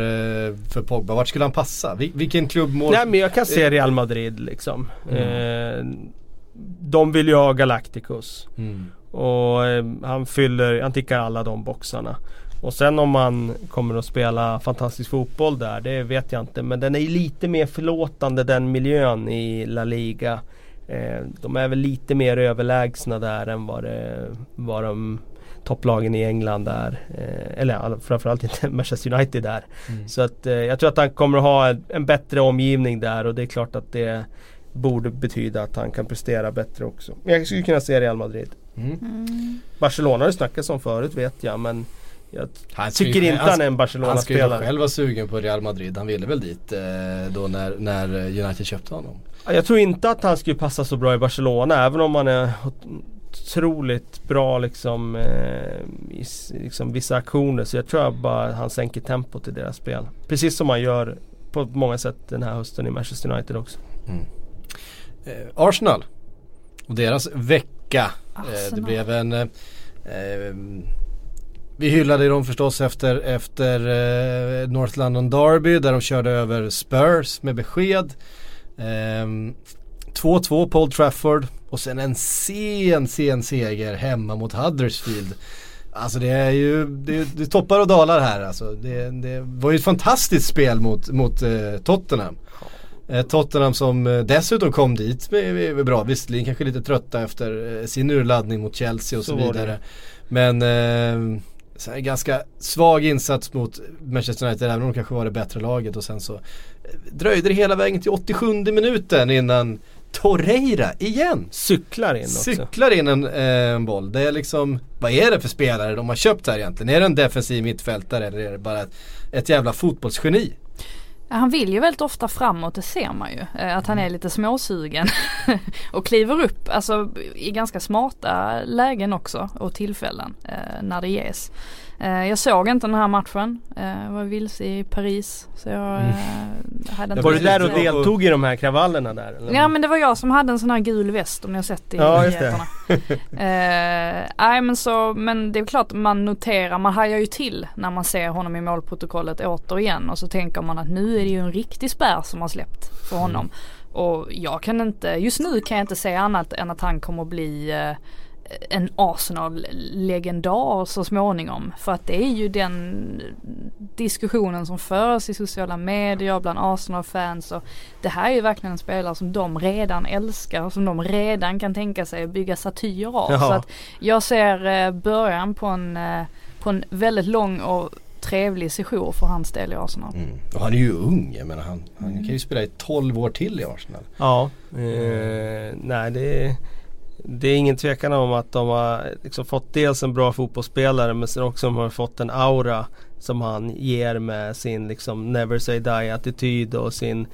för Pogba, vart skulle han passa? Vil, vilken klubb mår... Nej men jag kan se Real Madrid liksom. Mm. Eh, de vill ju ha Galacticos. Mm. Och han fyller, han tickar alla de boxarna. Och sen om man kommer att spela fantastisk fotboll där, det vet jag inte. Men den är lite mer förlåtande den miljön i La Liga. Eh, de är väl lite mer överlägsna där än vad, det, vad de topplagen i England är. Eh, eller framförallt inte [LAUGHS] Manchester United där. Mm. Så att eh, jag tror att han kommer att ha en, en, bättre omgivning där och det är klart att det borde betyda att han kan prestera bättre också. Jag skulle kunna se Real Madrid. Mm. Mm. Barcelona har det snackats om förut vet jag men jag han tycker inte han är en Barcelona-spelare. Han skulle själv vara sugen på Real Madrid. Han ville väl dit eh, då när, när United köpte honom. Jag tror inte att han skulle passa så bra i Barcelona även om han är otroligt bra liksom, eh, i liksom vissa aktioner. Så jag tror att bara han sänker tempot i deras spel. Precis som han gör på många sätt den här hösten i Manchester United också. Mm. Eh, Arsenal och deras vecka. Eh, det blev en eh, eh, vi hyllade dem förstås efter, efter eh, North London Derby där de körde över Spurs med besked. 2-2 eh, på Old Trafford och sen en sen, sen seger hemma mot Huddersfield. Alltså det är ju, det, det toppar och dalar här alltså. Det, det var ju ett fantastiskt spel mot, mot eh, Tottenham. Eh, Tottenham som eh, dessutom kom dit med, med, med bra, visserligen kanske lite trötta efter eh, sin urladdning mot Chelsea och så, så vidare. Men eh, så här, ganska svag insats mot Manchester United även om de kanske var det bättre laget och sen så dröjde det hela vägen till 87 minuten innan Torreira igen. Cyklar in också. Cyklar in en, eh, en boll. Det är liksom, vad är det för spelare de har köpt här egentligen? Är det en defensiv mittfältare eller är det bara ett, ett jävla fotbollsgeni? Han vill ju väldigt ofta framåt, det ser man ju. Eh, att han är lite småsugen [LAUGHS] och kliver upp, alltså i ganska smarta lägen också och tillfällen eh, när det ges. Eh, jag såg inte den här matchen. Jag var vilse i Paris. Så jag mm. hade inte Var du där och deltog i de här kravallerna där? Eller? Ja men det var jag som hade en sån här gul väst om ni har sett det i ja, nyheterna. Nej men så, men det är klart man noterar, man hajar ju till när man ser honom i målprotokollet återigen och så tänker man att nu är det ju en riktig spärr som har släppt för honom. Mm. Och jag kan inte, just nu kan jag inte säga annat än att han kommer att bli en Arsenal-legendar så småningom. För att det är ju den diskussionen som förs i sociala medier bland Arsenal-fans och det här är ju verkligen en spelare som de redan älskar och som de redan kan tänka sig att bygga statyer av. Jaha. Så att jag ser eh, början på en, eh, på en väldigt lång och trevlig sejour för hans del i Arsenal. Mm. Och han är ju ung, jag menar han, han kan ju spela i 12 år till i Arsenal. Ja, eh, nej det är det är ingen tvekan om att de har liksom fått dels en bra fotbollsspelare men sen också har fått en aura som han ger med sin liksom never say die attityd och sin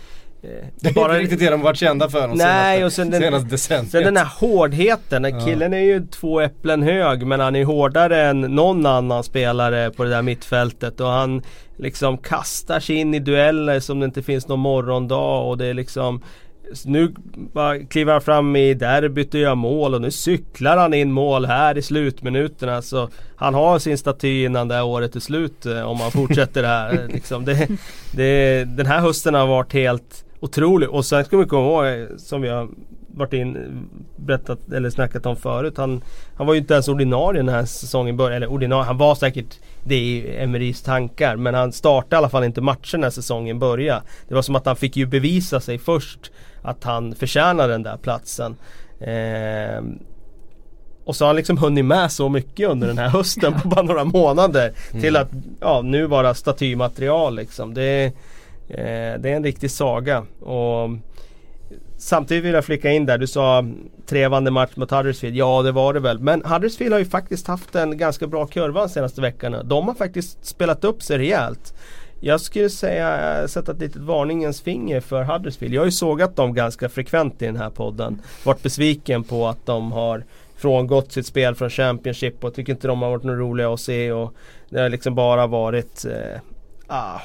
eh, det är bara, inte riktigt det de varit kända för de nej, och sen den, Sen den här hårdheten, ja. killen är ju två äpplen hög men han är hårdare än någon annan spelare på det där mittfältet. Och han liksom kastar sig in i dueller som det inte finns någon morgondag och det är liksom nu bara kliver han fram i derbyt och gör mål och nu cyklar han in mål här i slutminuterna. Så han har sin staty innan det här året är slut eh, om han fortsätter det här. Eh, liksom. det, det, den här hösten har varit helt otrolig. Och sen ska vi komma ihåg, eh, som vi har varit in, berättat eller snackat om förut. Han, han var ju inte ens ordinarie den här säsongen började. Eller ordinarie, han var säkert det i Emerys tankar. Men han startade i alla fall inte matchen när säsongen började. Det var som att han fick ju bevisa sig först att han förtjänar den där platsen. Eh, och så har han liksom hunnit med så mycket under den här hösten på bara några månader. Mm. Till att ja, nu vara statymaterial liksom. Det, eh, det är en riktig saga. Och Samtidigt vill jag flicka in där, du sa trevande match mot Huddersfield. Ja det var det väl. Men Huddersfield har ju faktiskt haft en ganska bra kurva de senaste veckorna. De har faktiskt spelat upp sig rejält. Jag skulle säga, eh, sätta ett litet varningens finger för Huddersfield. Jag har ju sågat dem ganska frekvent i den här podden. Varit besviken på att de har frångått sitt spel från Championship och tycker inte de har varit några roliga att se. Och det har liksom bara varit eh, ah,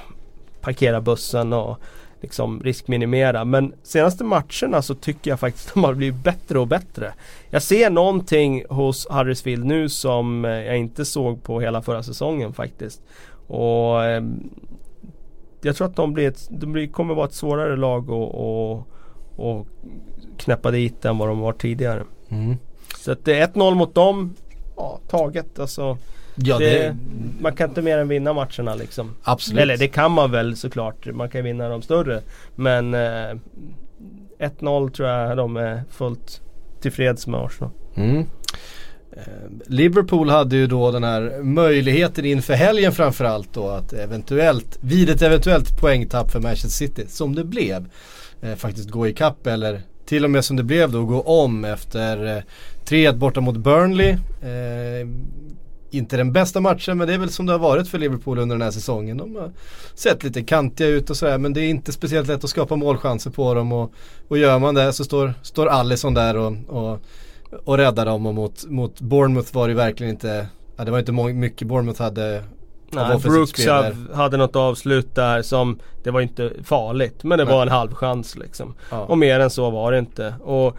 parkera bussen och liksom riskminimera. Men senaste matcherna så tycker jag faktiskt att [LAUGHS] de har blivit bättre och bättre. Jag ser någonting hos Huddersfield nu som eh, jag inte såg på hela förra säsongen faktiskt. Och eh, jag tror att de, blir ett, de blir, kommer vara ett svårare lag att och, och knäppa dit än vad de var tidigare. Mm. Så att det är 1-0 mot dem. Ja, taget alltså. Ja, det, det... Man kan inte mer än vinna matcherna liksom. Absolut. Eller det kan man väl såklart. Man kan vinna de större. Men eh, 1-0 tror jag de är fullt tillfreds med Arsenal. Mm. Eh, Liverpool hade ju då den här möjligheten inför helgen framförallt då att eventuellt, vid ett eventuellt poängtapp för Manchester City, som det blev, eh, faktiskt gå i kapp eller till och med som det blev då gå om efter eh, 3-1 borta mot Burnley. Eh, inte den bästa matchen men det är väl som det har varit för Liverpool under den här säsongen. De har sett lite kantiga ut och sådär men det är inte speciellt lätt att skapa målchanser på dem och, och gör man det så står, står Allison där och, och, och räddar dem och mot, mot Bournemouth var det verkligen inte, ja, det var inte mycket Bournemouth hade Nej, Brooks hade något avslut där som Det var inte farligt men det Nej. var en halv chans liksom. Ja. Och mer än så var det inte. Och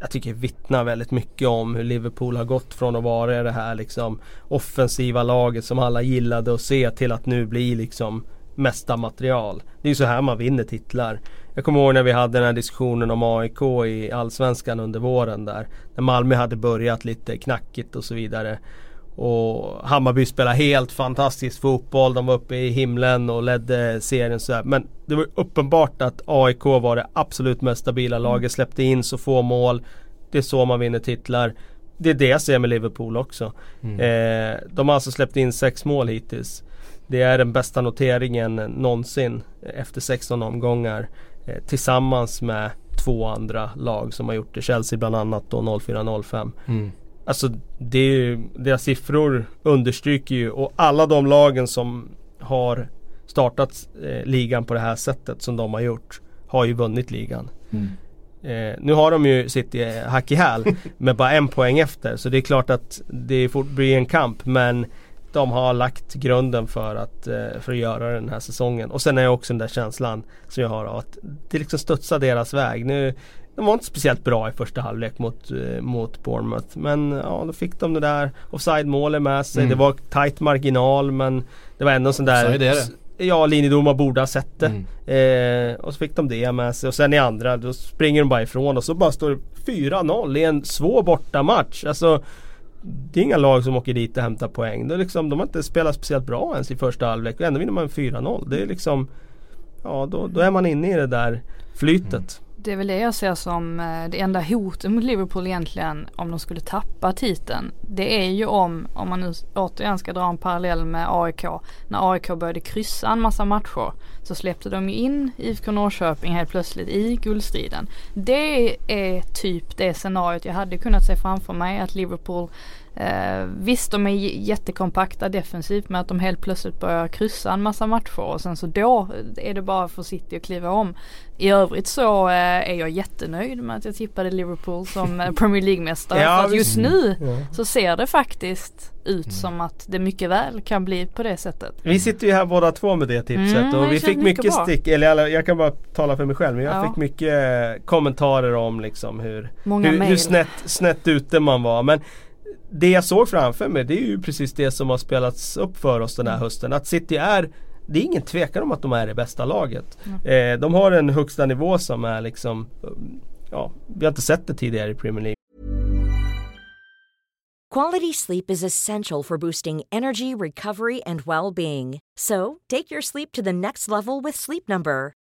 jag tycker vittnar väldigt mycket om hur Liverpool har gått från att vara det här liksom offensiva laget som alla gillade att se till att nu bli liksom mesta material. Det är ju så här man vinner titlar. Jag kommer ihåg när vi hade den här diskussionen om AIK i Allsvenskan under våren där. När Malmö hade börjat lite knackigt och så vidare. Och Hammarby spelade helt fantastisk fotboll. De var uppe i himlen och ledde serien så Men det var uppenbart att AIK var det absolut mest stabila laget. Släppte in så få mål. Det är så man vinner titlar. Det är det jag ser med Liverpool också. Mm. Eh, de har alltså släppt in sex mål hittills. Det är den bästa noteringen någonsin efter 16 omgångar. Eh, tillsammans med två andra lag som har gjort det. Chelsea bland annat då 04-05. Mm. Alltså det är ju, deras siffror understryker ju och alla de lagen som har startat eh, ligan på det här sättet som de har gjort har ju vunnit ligan. Mm. Eh, nu har de ju City eh, hack i häl [LAUGHS] med bara en poäng efter så det är klart att det fort blir en kamp men de har lagt grunden för att, eh, för att göra den här säsongen. Och sen är också den där känslan som jag har av att det liksom studsar deras väg. Nu de var inte speciellt bra i första halvlek mot, eh, mot Bournemouth. Men ja, då fick de det där offside-målet med sig. Mm. Det var tight marginal men det var ändå sån där... Så är det. Ja, linjedomar borde ha sett det. Mm. Eh, och så fick de det med sig. Och sen i andra, då springer de bara ifrån och så bara står det 4-0 i en svår bortamatch. Alltså det är inga lag som åker dit och hämtar poäng. Det är liksom, de har inte spelat speciellt bra ens i första halvlek och ändå vinner man 4-0. Det är liksom Ja då, då är man inne i det där flytet. Mm det är väl det jag ser som eh, det enda hotet mot Liverpool egentligen om de skulle tappa titeln. Det är ju om, om man nu återigen ska dra en parallell med AIK. När AIK började kryssa en massa matcher så släppte de ju in IFK Norrköping helt plötsligt i guldstriden. Det är typ det scenariot jag hade kunnat se framför mig att Liverpool Eh, visst de är jättekompakta defensivt med att de helt plötsligt börjar kryssa en massa matcher och sen så då är det bara för City att kliva om. I övrigt så eh, är jag jättenöjd med att jag tippade Liverpool som eh, Premier League-mästare. [LAUGHS] ja, för att just nu mm. så ser det faktiskt ut mm. som att det mycket väl kan bli på det sättet. Vi sitter ju här båda två med det tipset mm, och vi fick mycket, mycket stick, eller jag kan bara tala för mig själv men jag ja. fick mycket kommentarer om liksom hur, hur, hur snett, snett ute man var. Men det jag såg framför mig det är ju precis det som har spelats upp för oss den här mm. hösten. Att City är det är ingen tvekan om att de är det bästa laget. Mm. Eh, de har en högsta nivå som är liksom Ja, vi har inte sett det tidigare i Premier League. Quality sleep is essential for boosting energy, recovery and well-being. So, take your sleep to the next level with Sleep Number.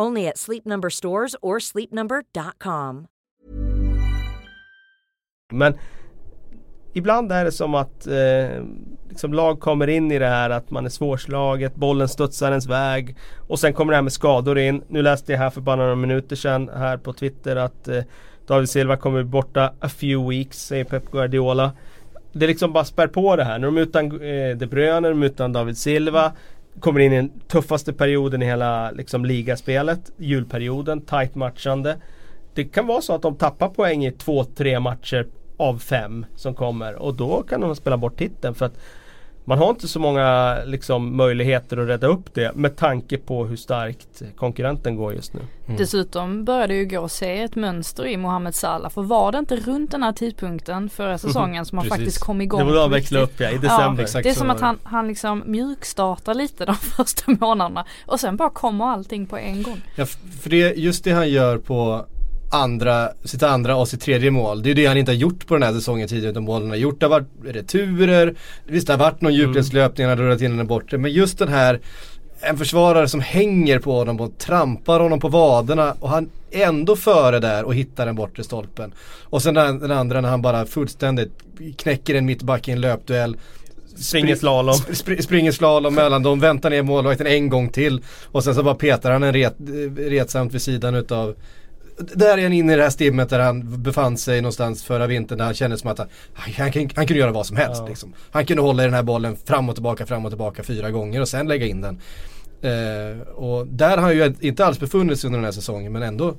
Only at Sleep Number stores or sleepnumber.com. Men ibland är det som att eh, liksom lag kommer in i det här att man är svårslaget, bollen studsar ens väg och sen kommer det här med skador in. Nu läste jag här för bara några minuter sedan här på Twitter att eh, David Silva kommer borta a few weeks, säger Pep Guardiola. Det liksom bara spär på det här. När de är utan eh, De Bruyne, de är utan David Silva kommer in i den tuffaste perioden i hela liksom, ligaspelet. Julperioden, tight matchande. Det kan vara så att de tappar poäng i två, tre matcher av fem som kommer och då kan de spela bort titeln. För att man har inte så många liksom, möjligheter att rädda upp det med tanke på hur starkt konkurrenten går just nu. Mm. Dessutom börjar det ju gå att se ett mönster i Mohamed Salah. För var det inte runt den här tidpunkten förra säsongen som han faktiskt kom igång? Det var då han växlade upp ja, i december. Ja, det är som att han, han liksom mjukstartar lite de [LAUGHS] första månaderna och sen bara kommer allting på en gång. Ja, för det, just det han gör på andra, sitt andra och sitt tredje mål. Det är det han inte har gjort på den här säsongen tidigare utan målen han har gjort. Det har varit returer, visst det har varit någon djupledslöpning, han har rullat in den bortre. Men just den här, en försvarare som hänger på honom och trampar honom på vaderna och han är ändå före där och hittar den bortre stolpen. Och sen den, den andra när han bara fullständigt knäcker en mittback i en löpduell. Springer slalom. Spr springer slalom mellan dem, väntar ner målvakten en gång till. Och sen så bara petar han en ret, retsamt vid sidan utav där är han inne i det här stimmet där han befann sig någonstans förra vintern där han kände som att han, han, han, han kunde göra vad som helst. Ja. Liksom. Han kunde hålla i den här bollen fram och tillbaka, fram och tillbaka fyra gånger och sen lägga in den. Eh, och där har han ju inte alls befunnit sig under den här säsongen men ändå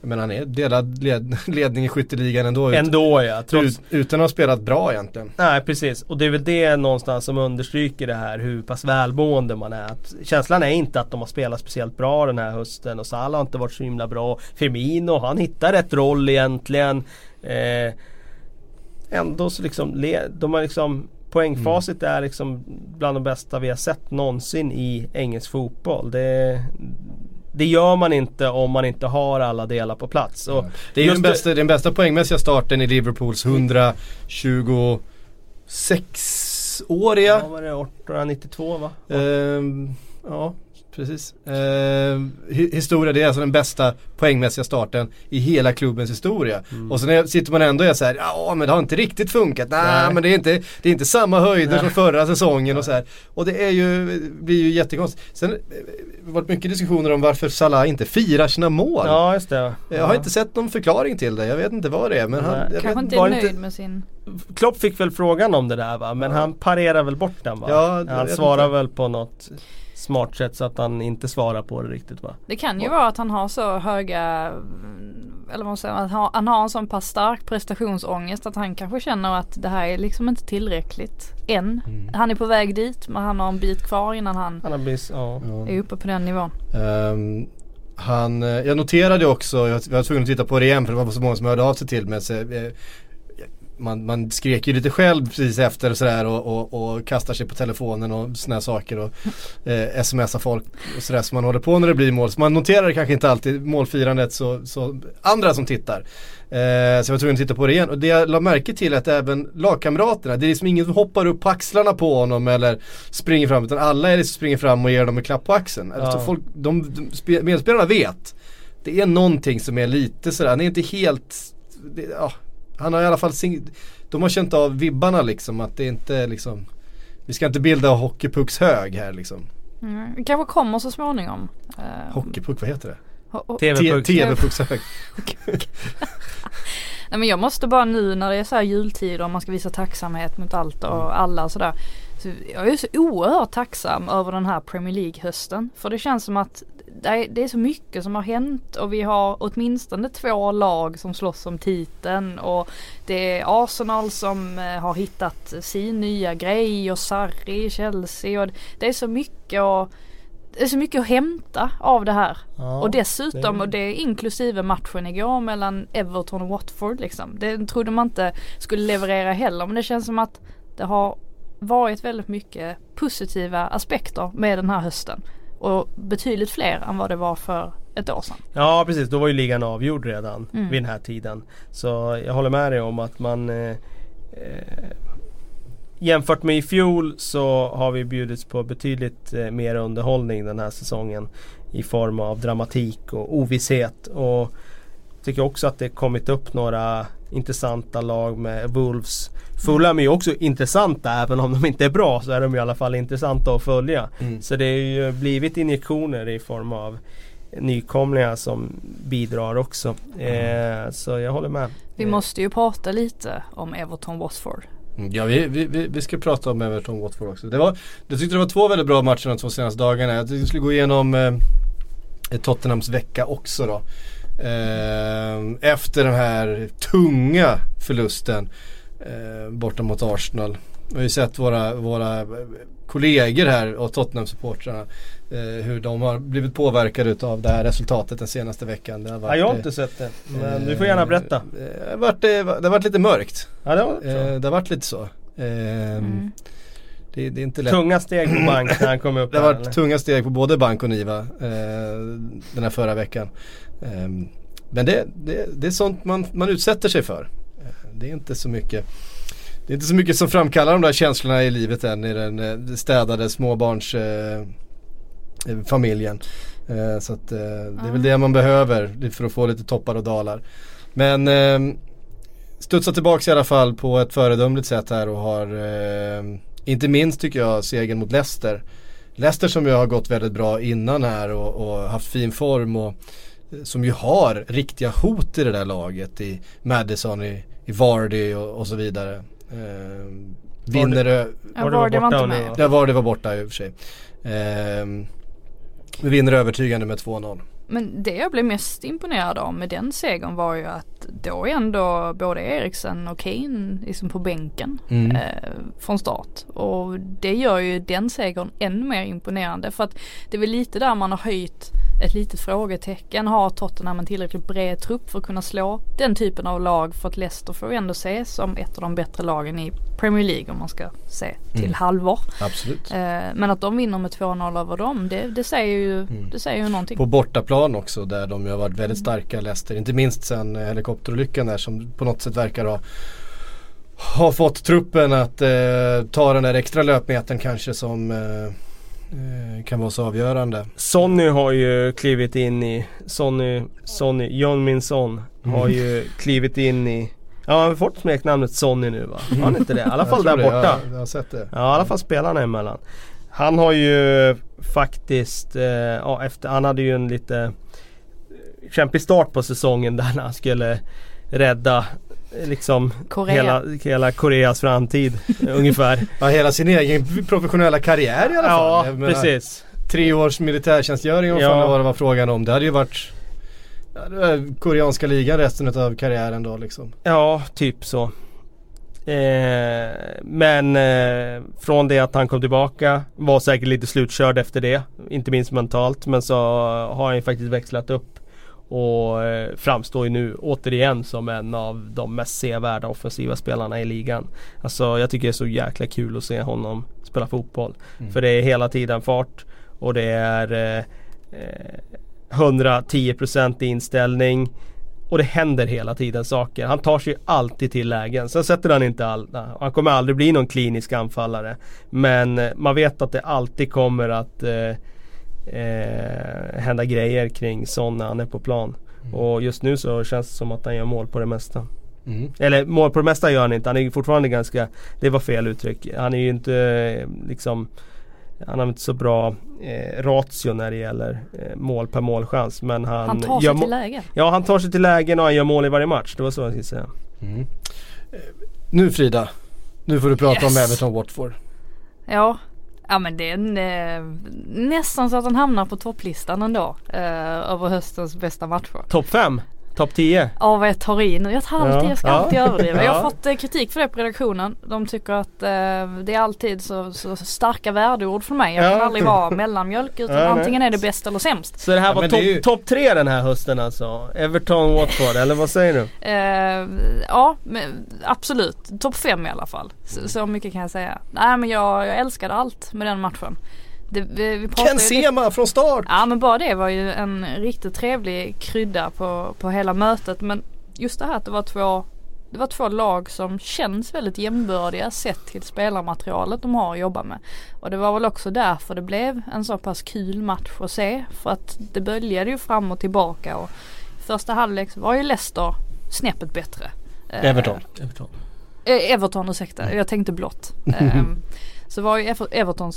men han är delad led, [LAUGHS] ledning i skytteligan ändå. Ändå ja. Trots... Ut, utan att ha spelat bra egentligen. Nej precis. Och det är väl det någonstans som understryker det här hur pass välmående man är. Att känslan är inte att de har spelat speciellt bra den här hösten och Salah har inte varit så himla bra. Firmino han hittar rätt roll egentligen. Eh, ändå så liksom, de har liksom Poängfacit mm. är liksom bland de bästa vi har sett någonsin i engelsk fotboll. Det, det gör man inte om man inte har alla delar på plats. Och det är ju den bästa, den bästa poängmässiga starten i Liverpools 126-åriga. Ja, var det 1892 va? Um, ja, precis. Eh, historia, det är alltså den bästa poängmässiga starten i hela klubbens historia. Mm. Och så sitter man ändå och är såhär, ja men det har inte riktigt funkat. Nej, Nej. men det är, inte, det är inte samma höjder Nej. som förra säsongen och så här. Och det är ju, blir ju jättekonstigt. Sen har det varit mycket diskussioner om varför Salah inte firar sina mål. Ja, just det. Jag har inte sett någon förklaring till det. Jag vet inte vad det är. Men han, Kanske vet, inte är nöjd inte... med sin Klopp fick väl frågan om det där va? Men ja. han parerar väl bort den va? Ja, han svarar inte. väl på något smart sätt så att han inte svarar på det riktigt va? Det kan ju ja. vara att han har så höga eller vad man säger, att han har en sån pass stark prestationsångest att han kanske känner att det här är liksom inte tillräckligt än. Mm. Han är på väg dit men han har en bit kvar innan han, han bis, ja. är uppe på den nivån. Um, han, eh, jag noterade också, jag var tvungen att titta på det igen för det var så många som hörde av sig till mig. Man, man skrek ju lite själv precis efter sådär och, och, och kastar sig på telefonen och sådana saker och eh, smsar folk och sådär som man håller på när det blir mål. Så man noterar kanske inte alltid målfirandet så, så andra som tittar. Eh, så jag var tvungen att titta på det igen och det jag la märke till är att även lagkamraterna, det är liksom ingen som hoppar upp på axlarna på honom eller springer fram utan alla är det som springer fram och ger dem en klapp på axeln. Ja. Alltså folk, de, de, medspelarna vet. Det är någonting som är lite sådär, han är inte helt, det, ja, han har i alla fall, de har känt av vibbarna liksom att det inte liksom Vi ska inte bilda hockeypucks hög här liksom. Mm, det kanske kommer så småningom. Uh, Hockeypuck, vad heter det? TV-pucks. TV-pucks hög. [LAUGHS] Nej men jag måste bara nu när det är så här jultider och man ska visa tacksamhet mot allt och mm. alla och sådär. Så jag är så oerhört tacksam över den här Premier League hösten. För det känns som att det är så mycket som har hänt och vi har åtminstone två lag som slåss om titeln och det är Arsenal som eh, har hittat sin nya grej och Sarri i Chelsea och det är så mycket och det är så mycket att hämta av det här. Ja, och dessutom, det... och det är inklusive matchen igår mellan Everton och Watford liksom. Det trodde man inte skulle leverera heller men det känns som att det har varit väldigt mycket positiva aspekter med den här hösten. Och betydligt fler än vad det var för ett år sedan. Ja precis, då var ju ligan avgjord redan mm. vid den här tiden. Så jag håller med dig om att man eh, eh, Jämfört med i fjol så har vi bjudits på betydligt eh, mer underhållning den här säsongen. I form av dramatik och ovisshet. Och tycker också att det kommit upp några intressanta lag med Wolves. Fulham är ju också intressanta även om de inte är bra så är de i alla fall intressanta att följa. Mm. Så det har ju blivit injektioner i form av nykomlingar som bidrar också. Mm. Eh, så jag håller med. Vi måste ju prata lite om Everton Watford. Mm, ja vi, vi, vi ska prata om Everton Watford också. Det var, jag tyckte det var två väldigt bra matcher de två senaste dagarna. Jag tyckte vi skulle gå igenom eh, Tottenhams vecka också då. Eh, efter den här tunga förlusten eh, borta mot Arsenal. Vi har ju sett våra, våra kollegor här och Tottenham-supportrarna eh, hur de har blivit påverkade av det här resultatet den senaste veckan. Det har varit, ja, jag har inte sett det. Men du får gärna berätta. Eh, det har varit, det har varit lite mörkt. Ja, det, har, det har varit lite så. Mm. Det, det, är inte lätt. Tunga steg på bank när han kom upp Det har varit tunga steg på både bank och Niva eh, den här förra veckan. Eh, men det, det, det, är sånt man, man utsätter sig för. Eh, det är inte så mycket det är inte så mycket som framkallar de där känslorna i livet än i den eh, städade småbarnsfamiljen. Eh, eh, så att, eh, det är väl det man behöver för att få lite toppar och dalar. Men eh, studsar tillbaks i alla fall på ett föredömligt sätt här och har inte minst tycker jag segern mot Leicester. Leicester som ju har gått väldigt bra innan här och, och haft fin form och som ju har riktiga hot i det där laget i Madison, i, i Vardy och, och så vidare. Eh, vinner det... Ja, Vardy var inte med. Ja, Vardy var borta i och för sig. Eh, vinner övertygande med 2-0. Men det jag blev mest imponerad av med den segern var ju att då är ändå både Eriksen och Kane liksom på bänken mm. eh, från start. Och det gör ju den segern ännu mer imponerande för att det är väl lite där man har höjt ett litet frågetecken. Har Tottenham en tillräckligt bred trupp för att kunna slå den typen av lag? För att Leicester får ändå se som ett av de bättre lagen i Premier League om man ska se till mm. halvår. Absolut. Eh, men att de vinner med 2-0 över dem det, det, säger ju, mm. det säger ju någonting. På bortaplan också där de ju har varit väldigt starka Leicester. Inte minst sen helikopterolyckan där som på något sätt verkar ha har fått truppen att eh, ta den där extra löpmetern kanske som eh, kan vara så avgörande. Sonny har ju klivit in i, Sonny, Sonny, John Min Son har mm. ju klivit in i Ja han har fått smeknamnet Sonny nu va? Har han inte det? I alla fall där borta. Ja, jag har sett det. Ja i alla fall spelarna emellan. Han har ju faktiskt, eh, ja efter, han hade ju en lite kämpig start på säsongen där han skulle rädda liksom Korea. Hela, hela Koreas framtid [LAUGHS] ungefär. Ja hela sin egen professionella karriär i alla fall. Ja menar, precis. Tre års militärtjänstgöring och ja. vad det var frågan om. Det hade ju varit ja, koreanska ligan resten av karriären då liksom. Ja, typ så. Eh, men eh, från det att han kom tillbaka var säkert lite slutkörd efter det. Inte minst mentalt men så har han ju faktiskt växlat upp och eh, framstår ju nu återigen som en av de mest sevärda offensiva spelarna i ligan. Alltså jag tycker det är så jäkla kul att se honom spela fotboll. Mm. För det är hela tiden fart och det är eh, 110% eh, inställning. Och det händer hela tiden saker. Han tar sig alltid till lägen. Sen sätter han inte all, Han kommer aldrig bli någon klinisk anfallare. Men eh, man vet att det alltid kommer att eh, eh, hända grejer kring Son när han är på plan. Mm. Och just nu så känns det som att han gör mål på det mesta. Mm. Eller mål på det mesta gör han inte. Han är fortfarande ganska, det var fel uttryck. Han är ju inte eh, liksom han har inte så bra eh, ratio när det gäller eh, mål per målchans. Men han, han tar sig till lägen. Ja han tar sig till lägen och han gör mål i varje match. Det var så jag skulle säga. Mm. Nu Frida, nu får du prata yes. om Everton Watford. Ja, Ja men det är en, eh, nästan så att han hamnar på topplistan ändå. Eh, över höstens bästa matcher. Topp 5? Topp 10? Ja vad jag tar i nu. Jag tar alltid, Ja. jag ska Ja. alltid överdriva. Jag har fått eh, kritik för det på redaktionen. De tycker att eh, det är alltid så, så starka värdeord för mig. Jag kan Ja. aldrig vara mellanmjölk utan [LAUGHS] Ja, antingen är det bäst eller sämst. Så det här var är ju- topp top tre den här hösten alltså? Everton, Watford, eller vad säger du? [LAUGHS] Eh, ja men absolut. Topp fem i alla fall. Så, så mycket kan jag säga. Nej men jag, jag älskade allt med den matchen. Det, vi, Ken Sema från start! Ja men bara det var ju en riktigt trevlig krydda på, på hela mötet. Men just det här att det var två det var två lag som känns väldigt jämbördiga sett till spelarmaterialet de har att jobba med. Och det var väl också därför det blev en så pass kul match att se. För att det böljade ju fram och tillbaka och första halvlek var ju Leicester snäppet bättre. Everton. Eh, Everton, ursäkta. Jag tänkte blått. [LAUGHS] Så var ju Ever- Everton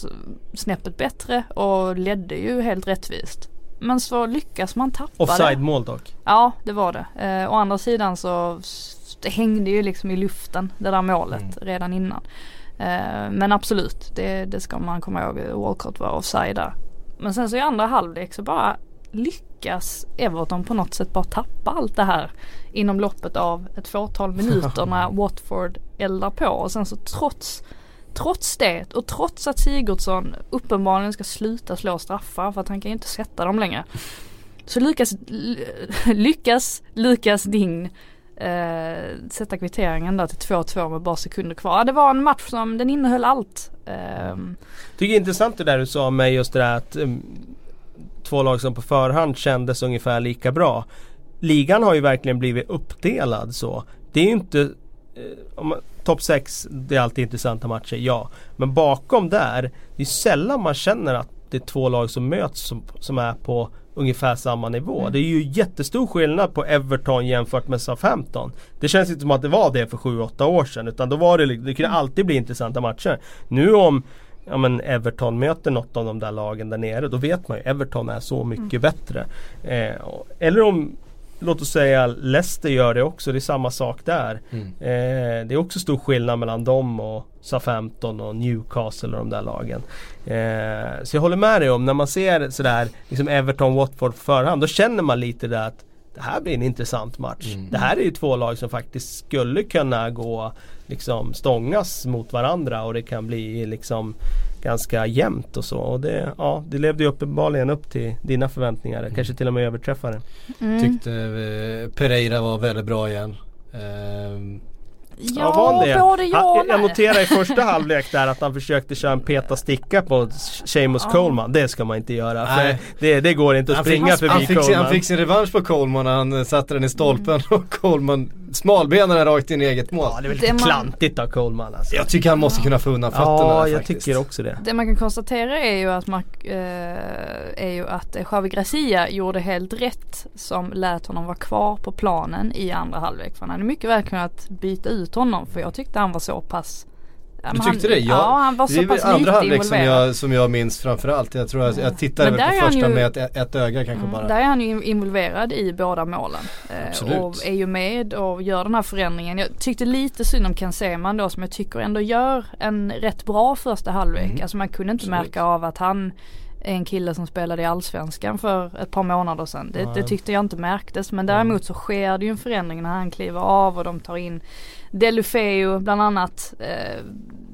snäppet bättre och ledde ju helt rättvist. Men så lyckas man tappa det. Offside mål dock. Ja, det var det. Eh, å andra sidan så det hängde ju liksom i luften det där målet redan innan. Eh, men absolut, det, det ska man komma ihåg. Walcott var offside där. Men sen så i andra halvlek så bara lyckas Everton på något sätt bara tappa allt det här inom loppet av ett fåtal minuter [LAUGHS] när Watford eldar på. Och sen så trots Trots det och trots att Sigurdsson uppenbarligen ska sluta slå straffar för att han kan ju inte sätta dem längre. Så lyckas, lyckas Lukas Dign eh, sätta kvitteringen där till 2-2 med bara sekunder kvar. Ja, Det var en match som den innehöll allt. Eh. Tycker det är intressant det där du sa med just det där att um, två lag som på förhand kändes ungefär lika bra. Ligan har ju verkligen blivit uppdelad så. Det är ju inte eh, om man- Topp 6, det är alltid intressanta matcher, ja. Men bakom där, det är sällan man känner att det är två lag som möts som, som är på ungefär samma nivå. Mm. Det är ju jättestor skillnad på Everton jämfört med Southampton. Det känns inte som att det var det för 7-8 år sedan utan då var det, det kunde alltid bli intressanta matcher. Nu om ja, men Everton möter något av de där lagen där nere då vet man ju Everton är så mycket bättre. Eh, eller om Låt oss säga Leicester gör det också, det är samma sak där. Mm. Eh, det är också stor skillnad mellan dem och Southampton och Newcastle och de där lagen. Eh, så jag håller med dig om när man ser sådär liksom Everton, Watford på förhand då känner man lite där att det här blir en intressant match. Mm. Det här är ju två lag som faktiskt skulle kunna gå liksom stångas mot varandra och det kan bli liksom ganska jämnt och så. Och det, ja, det levde ju uppenbarligen upp till dina förväntningar. Kanske till och med överträffade. mm. Tyckte eh, Pereira var väldigt bra igen. Ehm, Ja, var han det? både ja jag noterade i [LAUGHS] första halvlek där att han försökte köra en peta sticka på Seamus Ja. Coleman. Det ska man inte göra. För Nej. det, det går inte att han, springa fick, förbi han, fick sin, Coleman. han fick sin revansch på Coleman när han satte den i stolpen och Coleman smalbenade rakt in i eget mål. Ja det är väl Det lite man- klantigt av Coleman alltså. Jag tycker han måste kunna få undan fötterna Ja, jag faktiskt. tycker också det. Det man kan konstatera är ju att, man, eh, är ju att eh, Javi Gracia gjorde helt rätt som lät honom vara kvar på planen i andra halvlek. För han hade mycket väl kunnat byta ut honom för jag tyckte han var så pass Ja, Du tyckte det? Jag, ja han var så pass andra halvlek som jag, som jag minns framförallt. Jag tror att jag tittade Men väl på första ju- med ett, ett öga kanske Mm, bara. Där är han ju involverad i båda målen. Eh, Absolut. och är ju med och gör den här förändringen. Jag tyckte lite synd om Ken Seman då som jag tycker ändå gör en rätt bra första halvlek. Mm. Alltså man kunde inte Absolut. märka av att han är en kille som spelade i Allsvenskan för ett par månader sedan. Det, det tyckte jag inte märktes. Men däremot så sker det ju en förändring när han kliver av och de tar in Delufeu bland annat. Eh,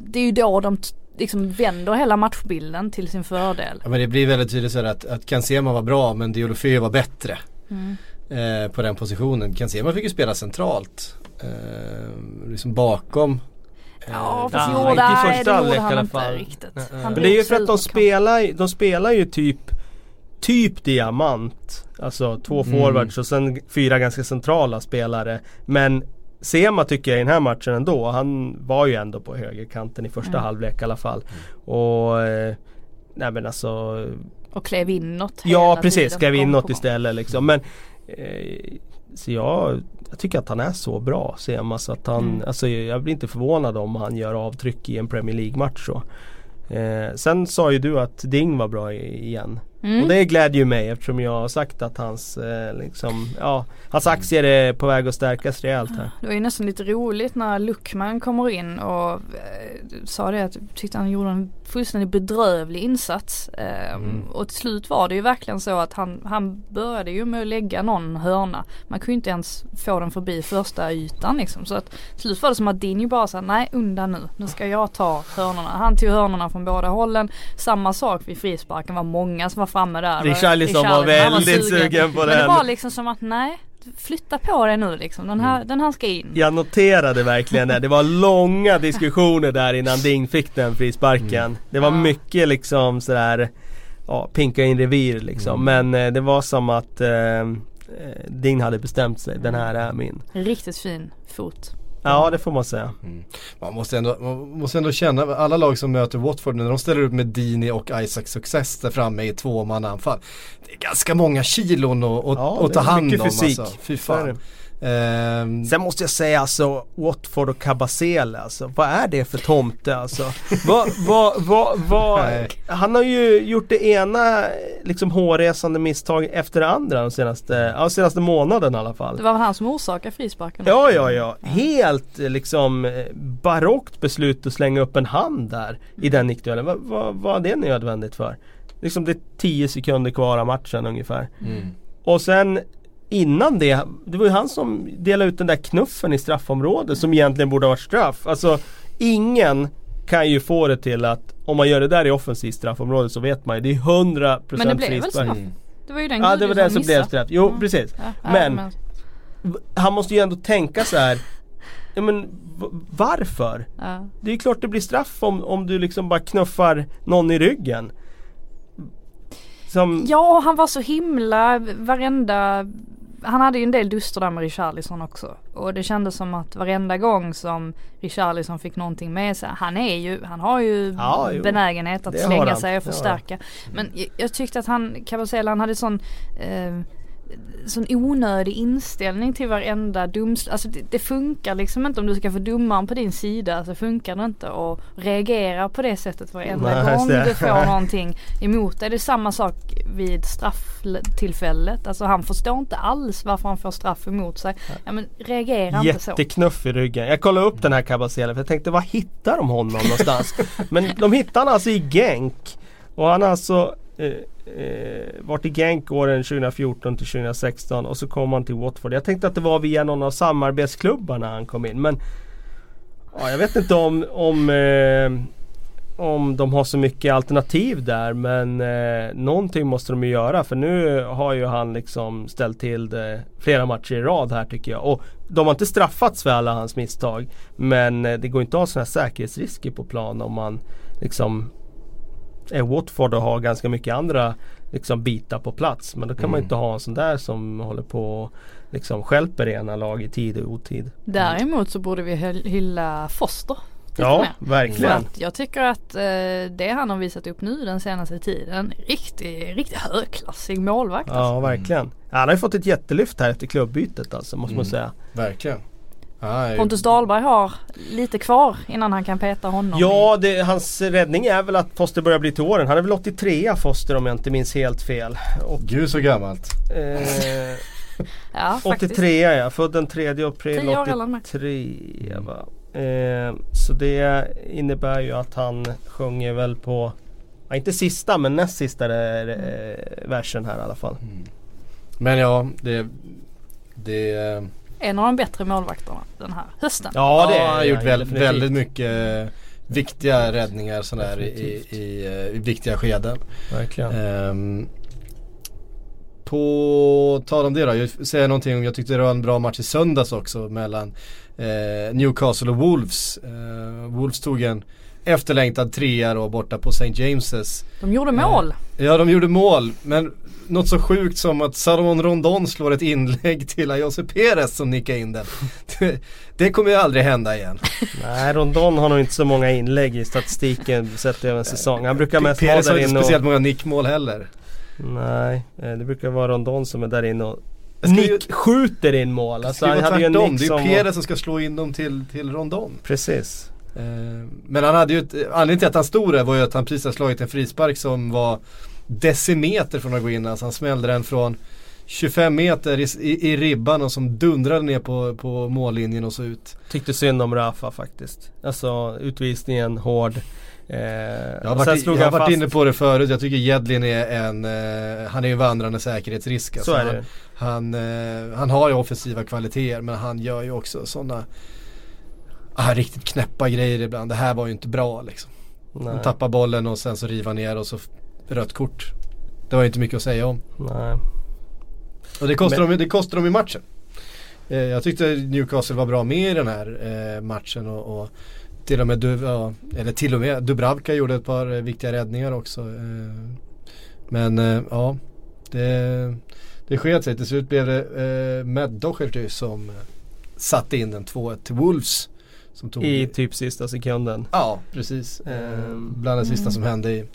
det är ju då de liksom vänder hela matchbilden till sin fördel. Ja, men det blir väldigt tydligt så här att, att Kansema var bra men Diolofeu var bättre. Mm. eh, på den positionen. Kansema fick ju spela centralt. Eh, liksom bakom. eh, Ja Ja, fast jo, inte i första halvlek gjorde i han alla inte fall. riktigt. Nej, nej. Han Men det är ju för att de spelar, de spelar ju typ Typ diamant. Alltså två Mm. forwards och sen fyra ganska centrala spelare. Men Sema tycker jag i den här matchen ändå, han var ju ändå på högerkanten i första Mm. halvlek i alla fall. Och eh, Nej men alltså Och klev inåt Ja precis, gång inåt istället liksom. Men eh, Så jag, jag tycker att han är så bra Sema så att han, Mm. alltså jag blir inte förvånad om han gör avtryck i en Premier League match så. Eh, sen sa ju du att Ding var bra igen. Mm. Och det glädjer ju mig eftersom jag har sagt att hans, eh, liksom, ja, hans aktier är på väg att stärkas rejält här. Det var ju nästan lite roligt när Luckman kommer in och eh, sa det att tyckte han gjorde en fullständigt bedrövlig insats. Eh, mm. Och till slut var det ju verkligen så att han, han började ju med att lägga någon hörna. Man kunde inte ens få den förbi första ytan liksom. Så att till slut var det som att Dinny bara sa nej undan nu, nu ska jag ta hörnorna. Han tog hörnorna från båda hållen. Samma sak vid frisparken var många som var framme där. Richarlison var väldigt sugen, sugen på den. Men det var liksom som att nej, flytta på dig nu liksom. Den här, mm. den här ska in. Jag noterade verkligen det. Det var långa diskussioner där innan Ding fick den frisparken. Mm. Det var ja. mycket liksom sådär ja, pinka in revir liksom. Mm. Men eh, det var som att eh, eh Ding hade bestämt sig. Den här är min. Riktigt fin fot. Ja det får man säga. Mm. Man, måste ändå, man måste ändå känna, alla lag som möter Watford när de ställer upp med Dini och Isaac Success där framme i tvåmannaanfall. Det är ganska många kilon att, ja, att ta hand om fysik. alltså. Fy fan. Um, Sen måste jag säga alltså Watford och Cabasele alltså. Vad är det för tomte alltså? va, va, va, va, han har ju gjort det ena liksom hårresande misstag efter det andra de senaste, ja, senaste månaden i alla fall. Det var väl han som orsakade frisparken? Ja, ja, ja. Helt liksom barockt beslut att slänga upp en hand där i den nickduellen. Vad va, var det nödvändigt för? Liksom det är 10 sekunder kvar av matchen ungefär. Mm. Och sen innan det, det var ju han som delade ut den där knuffen i straffområdet som egentligen borde ha varit straff. Alltså ingen kan ju få det till att om man gör det där i offensivt straffområde så vet man ju det är 100% frispark. Men det blev väl straff? Det var ju den Ja det var det som blev straff. Jo mm. precis. Ja, men, men, han måste ju ändå tänka så här. Ja men varför? Ja. Det är ju klart det blir straff om, om du liksom bara knuffar någon i ryggen. Som... Ja, han var så himla varenda han hade ju en del duster där med Richarlison också. Och det kändes som att varenda gång som Richarlison fick någonting med sig. Han är ju, han har ju ja, benägenhet att slänga sig och förstärka. Men jag, jag, tyckte att han, Cabasela, han hade sån eh, sån onödig inställning till varenda domslut. Alltså det, det, funkar liksom inte om du ska få domaren på din sida så funkar det inte att reagera på det sättet varenda Nej, gång du får någonting emot dig. Det är samma sak vid strafftillfället. Alltså han förstår inte alls varför han får straff emot sig. Ja men reagera inte så. Jätteknuff i ryggen. Jag kollade upp den här Kabasele för jag tänkte var hittar de honom någonstans? [LAUGHS] men de hittar honom alltså i Genk. Och han har alltså eh, eh, varit i Genk åren 2014 till 2016 och så kom han till Watford. Jag tänkte att det var via någon av samarbetsklubbarna han kom in men ja, jag vet inte om, om, eh, om de har så mycket alternativ där men eh, någonting måste de ju göra för nu har ju han liksom ställt till det flera matcher i rad här tycker jag. Och de har inte straffats för alla hans misstag men eh, det går inte att ha sådana här säkerhetsrisker på plan om man liksom är Watford och har ganska mycket andra liksom, bitar på plats. Men då kan mm. man inte ha en sån där som håller på och liksom stjälper ena lag i tid och otid. Däremot så borde vi hylla Foster. Ja, med. verkligen. jag tycker att eh, det han har visat upp nu den senaste tiden, riktigt, riktigt högklassig målvakt. Alltså. Ja, verkligen. Han har ju fått ett jättelyft här efter klubbytet alltså, måste mm. man säga. Verkligen. Ah, Pontus Dahlberg har lite kvar innan han kan peta honom. Ja, det, hans räddning är väl att Foster börjar bli till åren. Han är väl 83 Foster om jag inte minns helt fel. Och, Gud så gammalt. Eh, [LAUGHS] ja, 83 ja, född den 3 april 83 va. Eh, så det innebär ju att han sjunger väl på, ja, inte sista men näst sista eh, versen här i alla fall. Mm. Men ja, det, det en av de bättre målvakterna den här hösten. Ja, det har gjort väldigt, väldigt mycket eh, viktiga räddningar sådär i, i, eh, i, viktiga skeden. Verkligen. Um, på tal om det då, jag säger någonting om, jag tyckte det var en bra match i söndags också mellan eh, Newcastle och Wolves. Eh, Wolves tog en efterlängtad trea då borta på St. James's. De gjorde mål. Eh, ja, de gjorde mål. Men något så sjukt som att Salomon Rondon slår ett inlägg [LAUGHS] till Ayose Perez som nickar in den. Det, det kommer ju aldrig hända igen. [LAUGHS] Nej, Rondon har nog inte så många inlägg i statistiken sett över en säsong. Han brukar mest vara där inne Perez har inte speciellt många nickmål heller. Nej, eh, det brukar vara Rondon som är där inne och Nick ju, skjuter in mål. Alltså, han hade ju en nick det är ju Perez som ska slå in dem till, till Rondon. Precis. Eh, men han hade ju ett, anledningen till att han stod där var ju att han precis har slagit en frispark som var decimeter från att gå in. Alltså han smällde den från 25 meter i, i, i, ribban och som dundrade ner på, på mållinjen och så ut. Tyckte synd om Rafa faktiskt. Alltså utvisningen hård. Eh, jag har varit, jag har varit inne på det förut, jag tycker Jedlin är en, eh, han är en vandrande säkerhetsrisk. Alltså, så är det. Han, han, eh, han, har ju offensiva kvaliteter men han gör ju också sådana ah, riktigt knäppa grejer ibland. Det här var ju inte bra liksom. Nej. Han tappar bollen och sen så river ner och så rött kort. Det var ju inte mycket att säga om. Nej. Och det kostar, Men... dem, det kostar dem i matchen. Eh, jag tyckte Newcastle var bra med i den här eh, matchen och, och till och med, du, ja, eller till och med Dubravka gjorde ett par eh, viktiga räddningar också. Eh, men eh, ja, det, det sket sig. Till slut blev det eh, Matt Docherty som satte in den 2-1 till Wolves. I typ sista sekunden. Ja, precis. Mm. Bland det sista som hände i,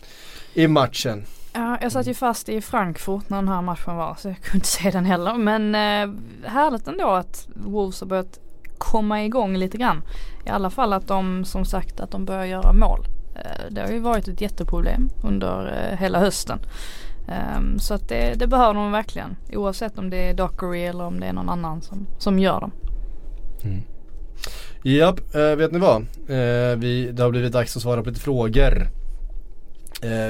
i matchen. Ja, jag satt ju fast i Frankfurt när den här matchen var så jag kunde inte se den heller. Men eh, härligt ändå att Wolves har börjat komma igång lite grann. I alla fall att de som sagt att de börjar göra mål. Eh, det har ju varit ett jätteproblem under eh, hela hösten. Ehm, så att det, det, behöver de verkligen. Oavsett om det är Dockery eller om det är någon annan som, som gör dem. Mm. Japp, eh, vet ni vad? Vi, det har blivit dags att svara på lite frågor.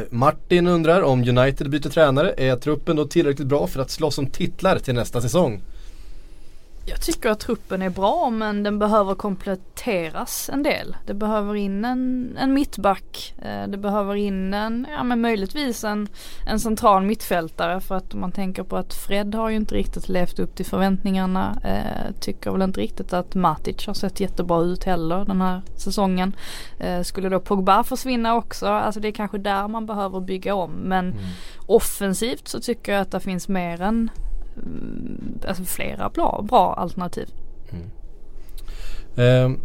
Martin undrar om United byter tränare. Är truppen då tillräckligt bra för att slåss om titlar till nästa säsong? Jag tycker att truppen är bra men den behöver kompletteras en del. Det behöver in en, en mittback. Eh, det behöver in en, ja men möjligtvis en, en central mittfältare för att om man tänker på att Fred har ju inte riktigt levt upp till förväntningarna. Eh, tycker väl inte riktigt att Matic har sett jättebra ut heller den här säsongen. Eh, skulle då Pogba försvinna också, alltså det är kanske där man behöver bygga om men mm. offensivt så tycker jag att det finns mer än alltså flera bra, bra alternativ. Mm. Eh,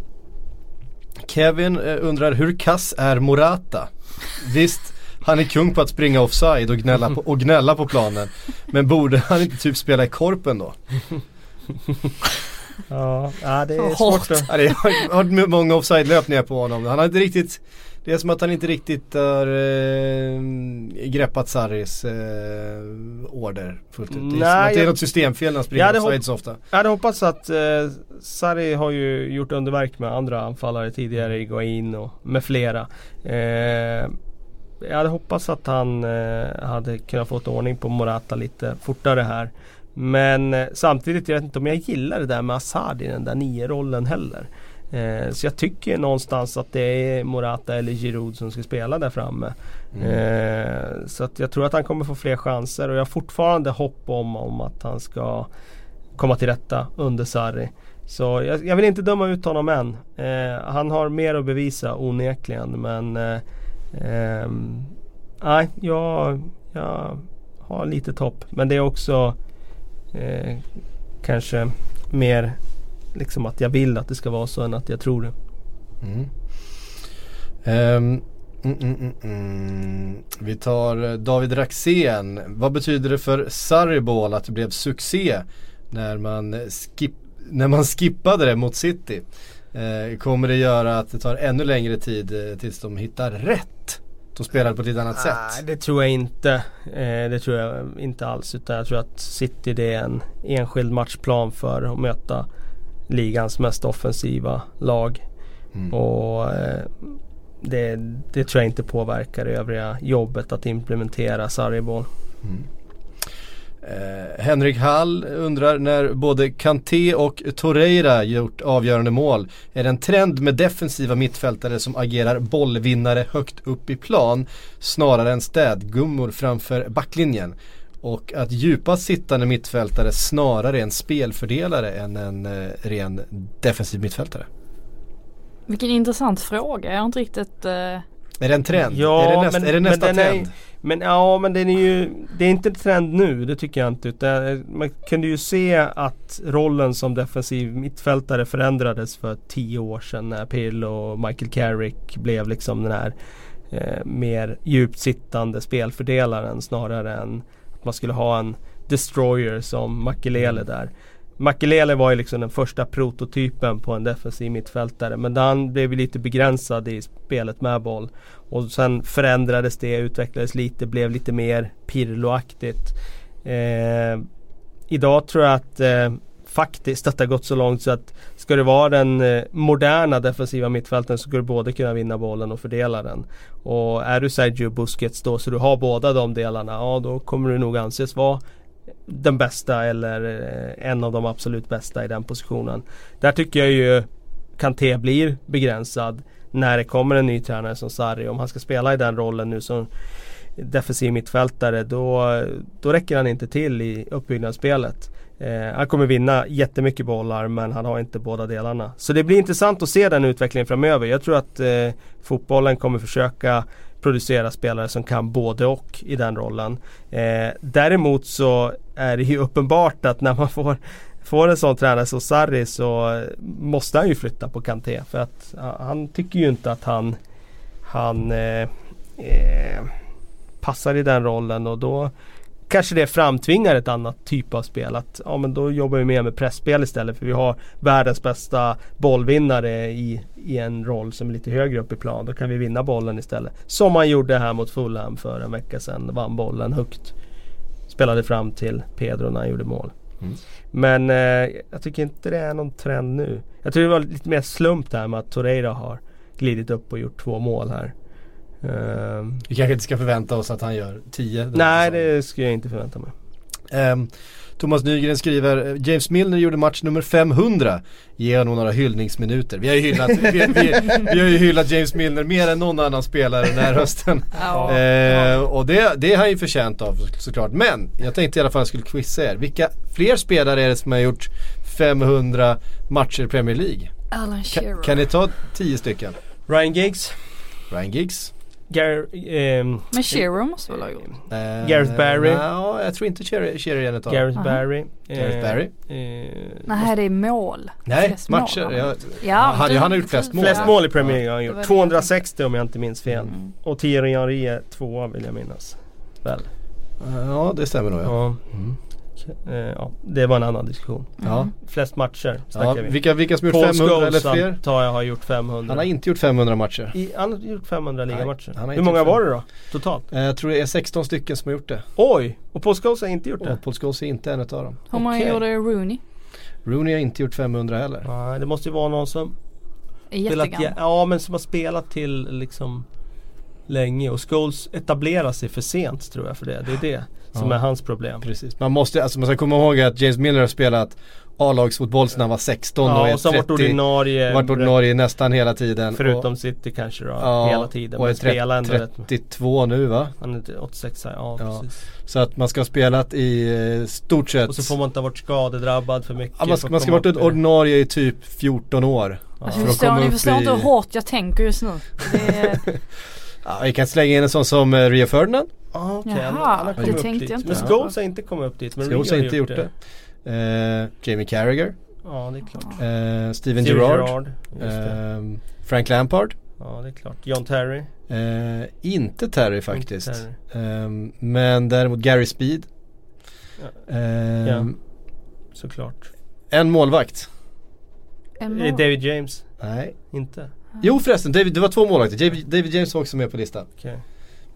Kevin undrar hur kass är Morata? Visst, han är kung på att springa offside och gnälla på, och gnälla på planen. Men borde han inte typ spela i korpen då? ja, det är svårt. Ja, det har varit många offside-löpningar på honom. Han har inte riktigt det är som att han inte riktigt har eh, greppat Sarris eh, order fullt ut. Det är Nej, som att det är något systemfel när han springer offside så ofta. Jag hade hoppats att eh, Sarri har ju gjort underverk med andra anfallare tidigare, Iguain och med flera. Eh, jag hade hoppats att han eh, hade kunnat få ordning på Morata lite fortare här. Men eh, samtidigt, jag vet inte om jag gillar det där med Assad i den där nio-rollen heller. Eh, så jag tycker någonstans att det är Morata eller Giroud som ska spela där framme. Mm. Eh, så att jag tror att han kommer få fler chanser och jag har fortfarande hopp om, om att han ska komma till rätta under Sarri. Så jag, jag vill inte döma ut honom än. Eh, han har mer att bevisa onekligen men eh, ehm, Nej, jag, jag har lite topp. Men det är också kanske mer liksom att jag vill att det ska vara så än att jag tror det. Mm. Um, mm, mm, Vi tar David Raxén. Vad betyder det för Sarriball att det blev succé när man, skip, när man skippade det mot City? Eh, kommer det göra att det tar ännu längre tid eh, tills de hittar rätt? De spelar på ett lite annat ah, sätt? Det tror jag inte. Eh, det tror jag inte alls. Utan jag tror att City det är en enskild matchplan för att möta ligans mest offensiva lag. Mm. Och eh, det, det, tror jag inte påverkar det övriga jobbet att implementera Sarriball. Mm. Eh, Henrik Hall undrar när både Kanté och Torreira gjort avgörande mål. Är det en trend med defensiva mittfältare som agerar bollvinnare högt upp i plan snarare än städgummor framför backlinjen? Och att djupast sittande mittfältare snarare är en spelfördelare än en eh, ren defensiv mittfältare. Vilken intressant fråga. Jag har inte riktigt eh... Är det en trend? Ja, är det, nästa, men, är det nästa men trend? Är, men ja, men den är ju Det är inte en trend nu, det tycker jag inte. Utan eh, man kunde ju se att rollen som defensiv mittfältare förändrades för tio år sedan när Pill och Michael Carrick blev liksom den här eh, mer djupt sittande spelfördelaren snarare än man skulle ha en destroyer som Makelele mm. där. Makelele var ju liksom den första prototypen på en defensiv mittfältare men han blev lite begränsad i spelet med boll. Och sen förändrades det, utvecklades lite, blev lite mer Pirlo-aktigt. Eh, idag tror jag att eh, faktiskt att det har gått så långt så att ska det vara den eh, moderna defensiva mittfälten så ska du både kunna vinna bollen och fördela den. Och är du Sergio Busquets då så du har båda de delarna, ja då kommer du nog anses vara den bästa eller eh, en av de absolut bästa i den positionen. Där tycker jag ju Kanté blir begränsad när det kommer en ny tränare som Sarri. Om han ska spela i den rollen nu som defensiv mittfältare då, då räcker han inte till i uppbyggnadsspelet. Eh, han kommer vinna jättemycket bollar men han har inte båda delarna. Så det blir intressant att se den utvecklingen framöver. Jag tror att eh, fotbollen kommer försöka producera spelare som kan både och i den rollen. Eh, däremot så är det ju uppenbart att när man får Får en sån tränare som Sarri så måste han ju flytta på Kanté för att han tycker ju inte att han Han eh, eh, Passar i den rollen och då kanske det framtvingar ett annat typ av spel. Att ja, men då jobbar vi mer med pressspel istället för vi har världens bästa bollvinnare i, i en roll som är lite högre upp i plan. Då kan vi vinna bollen istället. Som man gjorde här mot Fulham för en vecka sedan. Vann bollen högt. Spelade fram till Pedro när han gjorde mål. Mm. Men eh, jag tycker inte det är någon trend nu. Jag tror det var lite mer slump där med att Torreira har glidit upp och gjort två mål här. Uh, vi kanske inte ska förvänta oss att han gör 10. Nej det skulle jag inte förvänta mig. Um, Thomas Nygren skriver James Milner gjorde match nummer 500 Ge honom några hyllningsminuter Vi har ju hyllat, vi, vi, vi, har ju hyllat James Milner mer än någon annan spelare den här hösten [LAUGHS] ja. uh, Och det, det är han ju förtjänt av såklart Men jag tänkte i alla fall att jag skulle quizza er Vilka fler spelare är det som har gjort 500 matcher i Premier League? Alan Shearer Ka, Kan ni ta 10 stycken? Ryan Giggs Ryan Giggs Gar ehm, Men Shearer måste väl ha gjort? Uh, Gareth Barry? No, jag tror inte Shearer är en utav Gareth Barry? Gareth Barry? Uh, Nej det är mål. Nej, flest matcher. Mål, ja, ja, han, han har gjort flest mål. Flest mål i Premier League har han gjort. 260 om jag inte minns fel. Mm. Och Thierry Henry är tvåa vill jag minnas. Väl? Ja det stämmer nog ja. ja. Eh, ja, det var en annan diskussion. Mm. Flest matcher ja, vi. Vilka, vilka som gjort Paul 500 eller fler? tar jag har gjort 500. Han har inte gjort 500 matcher. I, han har gjort 500 ligamatcher. Hur många var det då? Totalt? Eh, jag tror det är 16 stycken som har gjort det. Oj! Och Paul Scholes har inte gjort det? Och Paul Scholes är inte en av dem. Hur många okay. gjorde Rooney? Rooney har inte gjort 500 heller. Nej, det måste ju vara någon som Jättegammal. Ja men som har spelat till liksom länge och Scholes etablerar sig för sent tror jag för det. Det är det som ja. är hans problem. Precis. Man måste, alltså man ska komma ihåg att James Miller har spelat A-lagsfotboll sedan han var 16 ja, och är och så 30, varit ordinarie, varit ordinarie nästan hela tiden. Förutom och, City kanske då, ja, hela tiden. Och är 30, 32 nu va? Han är 86 ja, ja, precis. Så att man ska ha spelat i eh, stort sett Och så får man inte ha varit skadedrabbad för mycket. Ja, man ska, man ska ha varit ordinarie i typ 14 år. Ja. Alltså, förstår, ni förstår inte hur hårt jag tänker just nu. Det [LAUGHS] Ja, vi kan slänga in en sån som uh, Rio Ferdinand. Ah, okay. Jaha, det tänkte jag inte. Men Scholes har inte kommit upp dit. Men Scholes har inte gjort det. det. Uh, Jamie Carragher. Ja, det är klart. Uh, Steven Gerrard. Uh, Frank Lampard. Ja, det är klart. John Terry. Uh, inte Terry faktiskt. Inte Terry. Um, men däremot Gary Speed. Ja. Um, ja. Såklart. En målvakt. En mål. David James. Nej. Inte. Jo förresten, David, det var två målvakter. David, David James var också med på listan. Okay.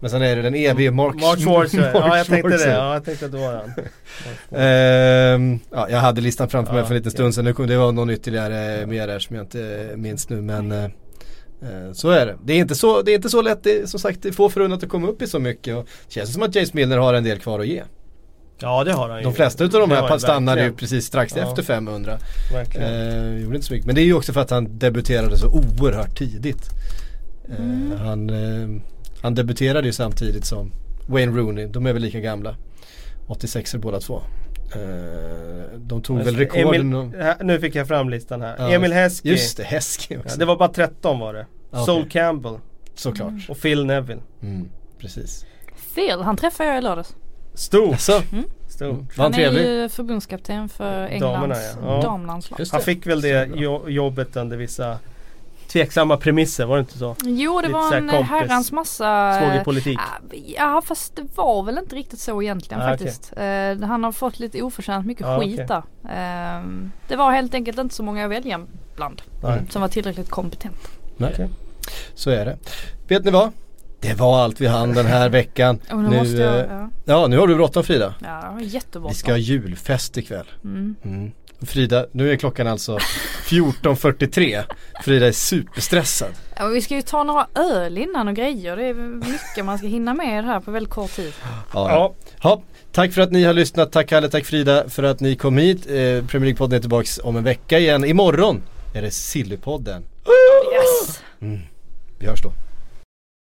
Men sen är det den evige Mark, Mark Schwarzer. [LAUGHS] Mark ja jag tänkte det. Ja jag tänkte att det var han. uh, [LAUGHS] ja, jag hade listan framför mig för en liten stund sedan. Det var någon ytterligare ja. mer där som jag inte minns nu. Men uh, så är det. Det är inte så, det är inte så lätt, det, som sagt det är få förunnat att komma upp i så mycket. Och det känns som att James Milner har en del kvar att ge. Ja det har han ju. De flesta utav de här stannade ju precis strax ja. efter 500. Eh, gjorde inte så mycket. Men det är ju också för att han debuterade så oerhört tidigt. Eh, mm. han, eh, han debuterade ju samtidigt som Wayne Rooney. De är väl lika gamla. 86 är båda två. Eh, de tog väl rekorden. Emil, nu fick jag fram listan här. Ja, Emil Heskey. Just det, Heskey också. Ja, det var bara 13 var det. Okay. Sol Campbell. Såklart. Och Phil Neville. Mm, precis. Phil, han träffade jag i lördags. Stort! Alltså. Mm. Stort. Mm. Han är ju förbundskapten för Englands Damerna, ja. damlandslag. Han fick väl det jobbet under vissa tveksamma premisser, var det inte så? Jo det Lite var en kompis. herrans massa Svågerpolitik. Ja, fast det var väl inte riktigt så egentligen Ah, faktiskt. Eh, han har fått lite oförtjänt mycket Ah, skit okej. där. Eh, det var helt enkelt inte så många att välja bland. Nej. Som var tillräckligt kompetenta. Nej, Okej. så är det. Vet ni vad? Det var allt vi hann den här veckan. [LAUGHS] Och nu, måste jag, eh, ja, ja, nu har du bråttom Frida. ja jättebra. Vi ska ha julfest ikväll. Mm. Mm. Frida, nu är klockan alltså 14.43. Frida är superstressad. Ja, vi ska ju ta några öl innan och grejer. Det är mycket man ska hinna med här på väldigt kort tid. Ja. Ja, Ja, tack för att ni har lyssnat. Tack Kalle, tack Frida för att ni kom hit. Eh, Premier League-podden är tillbaks om en vecka igen. Imorgon är det Sillypodden. Yes! Vi hörs då.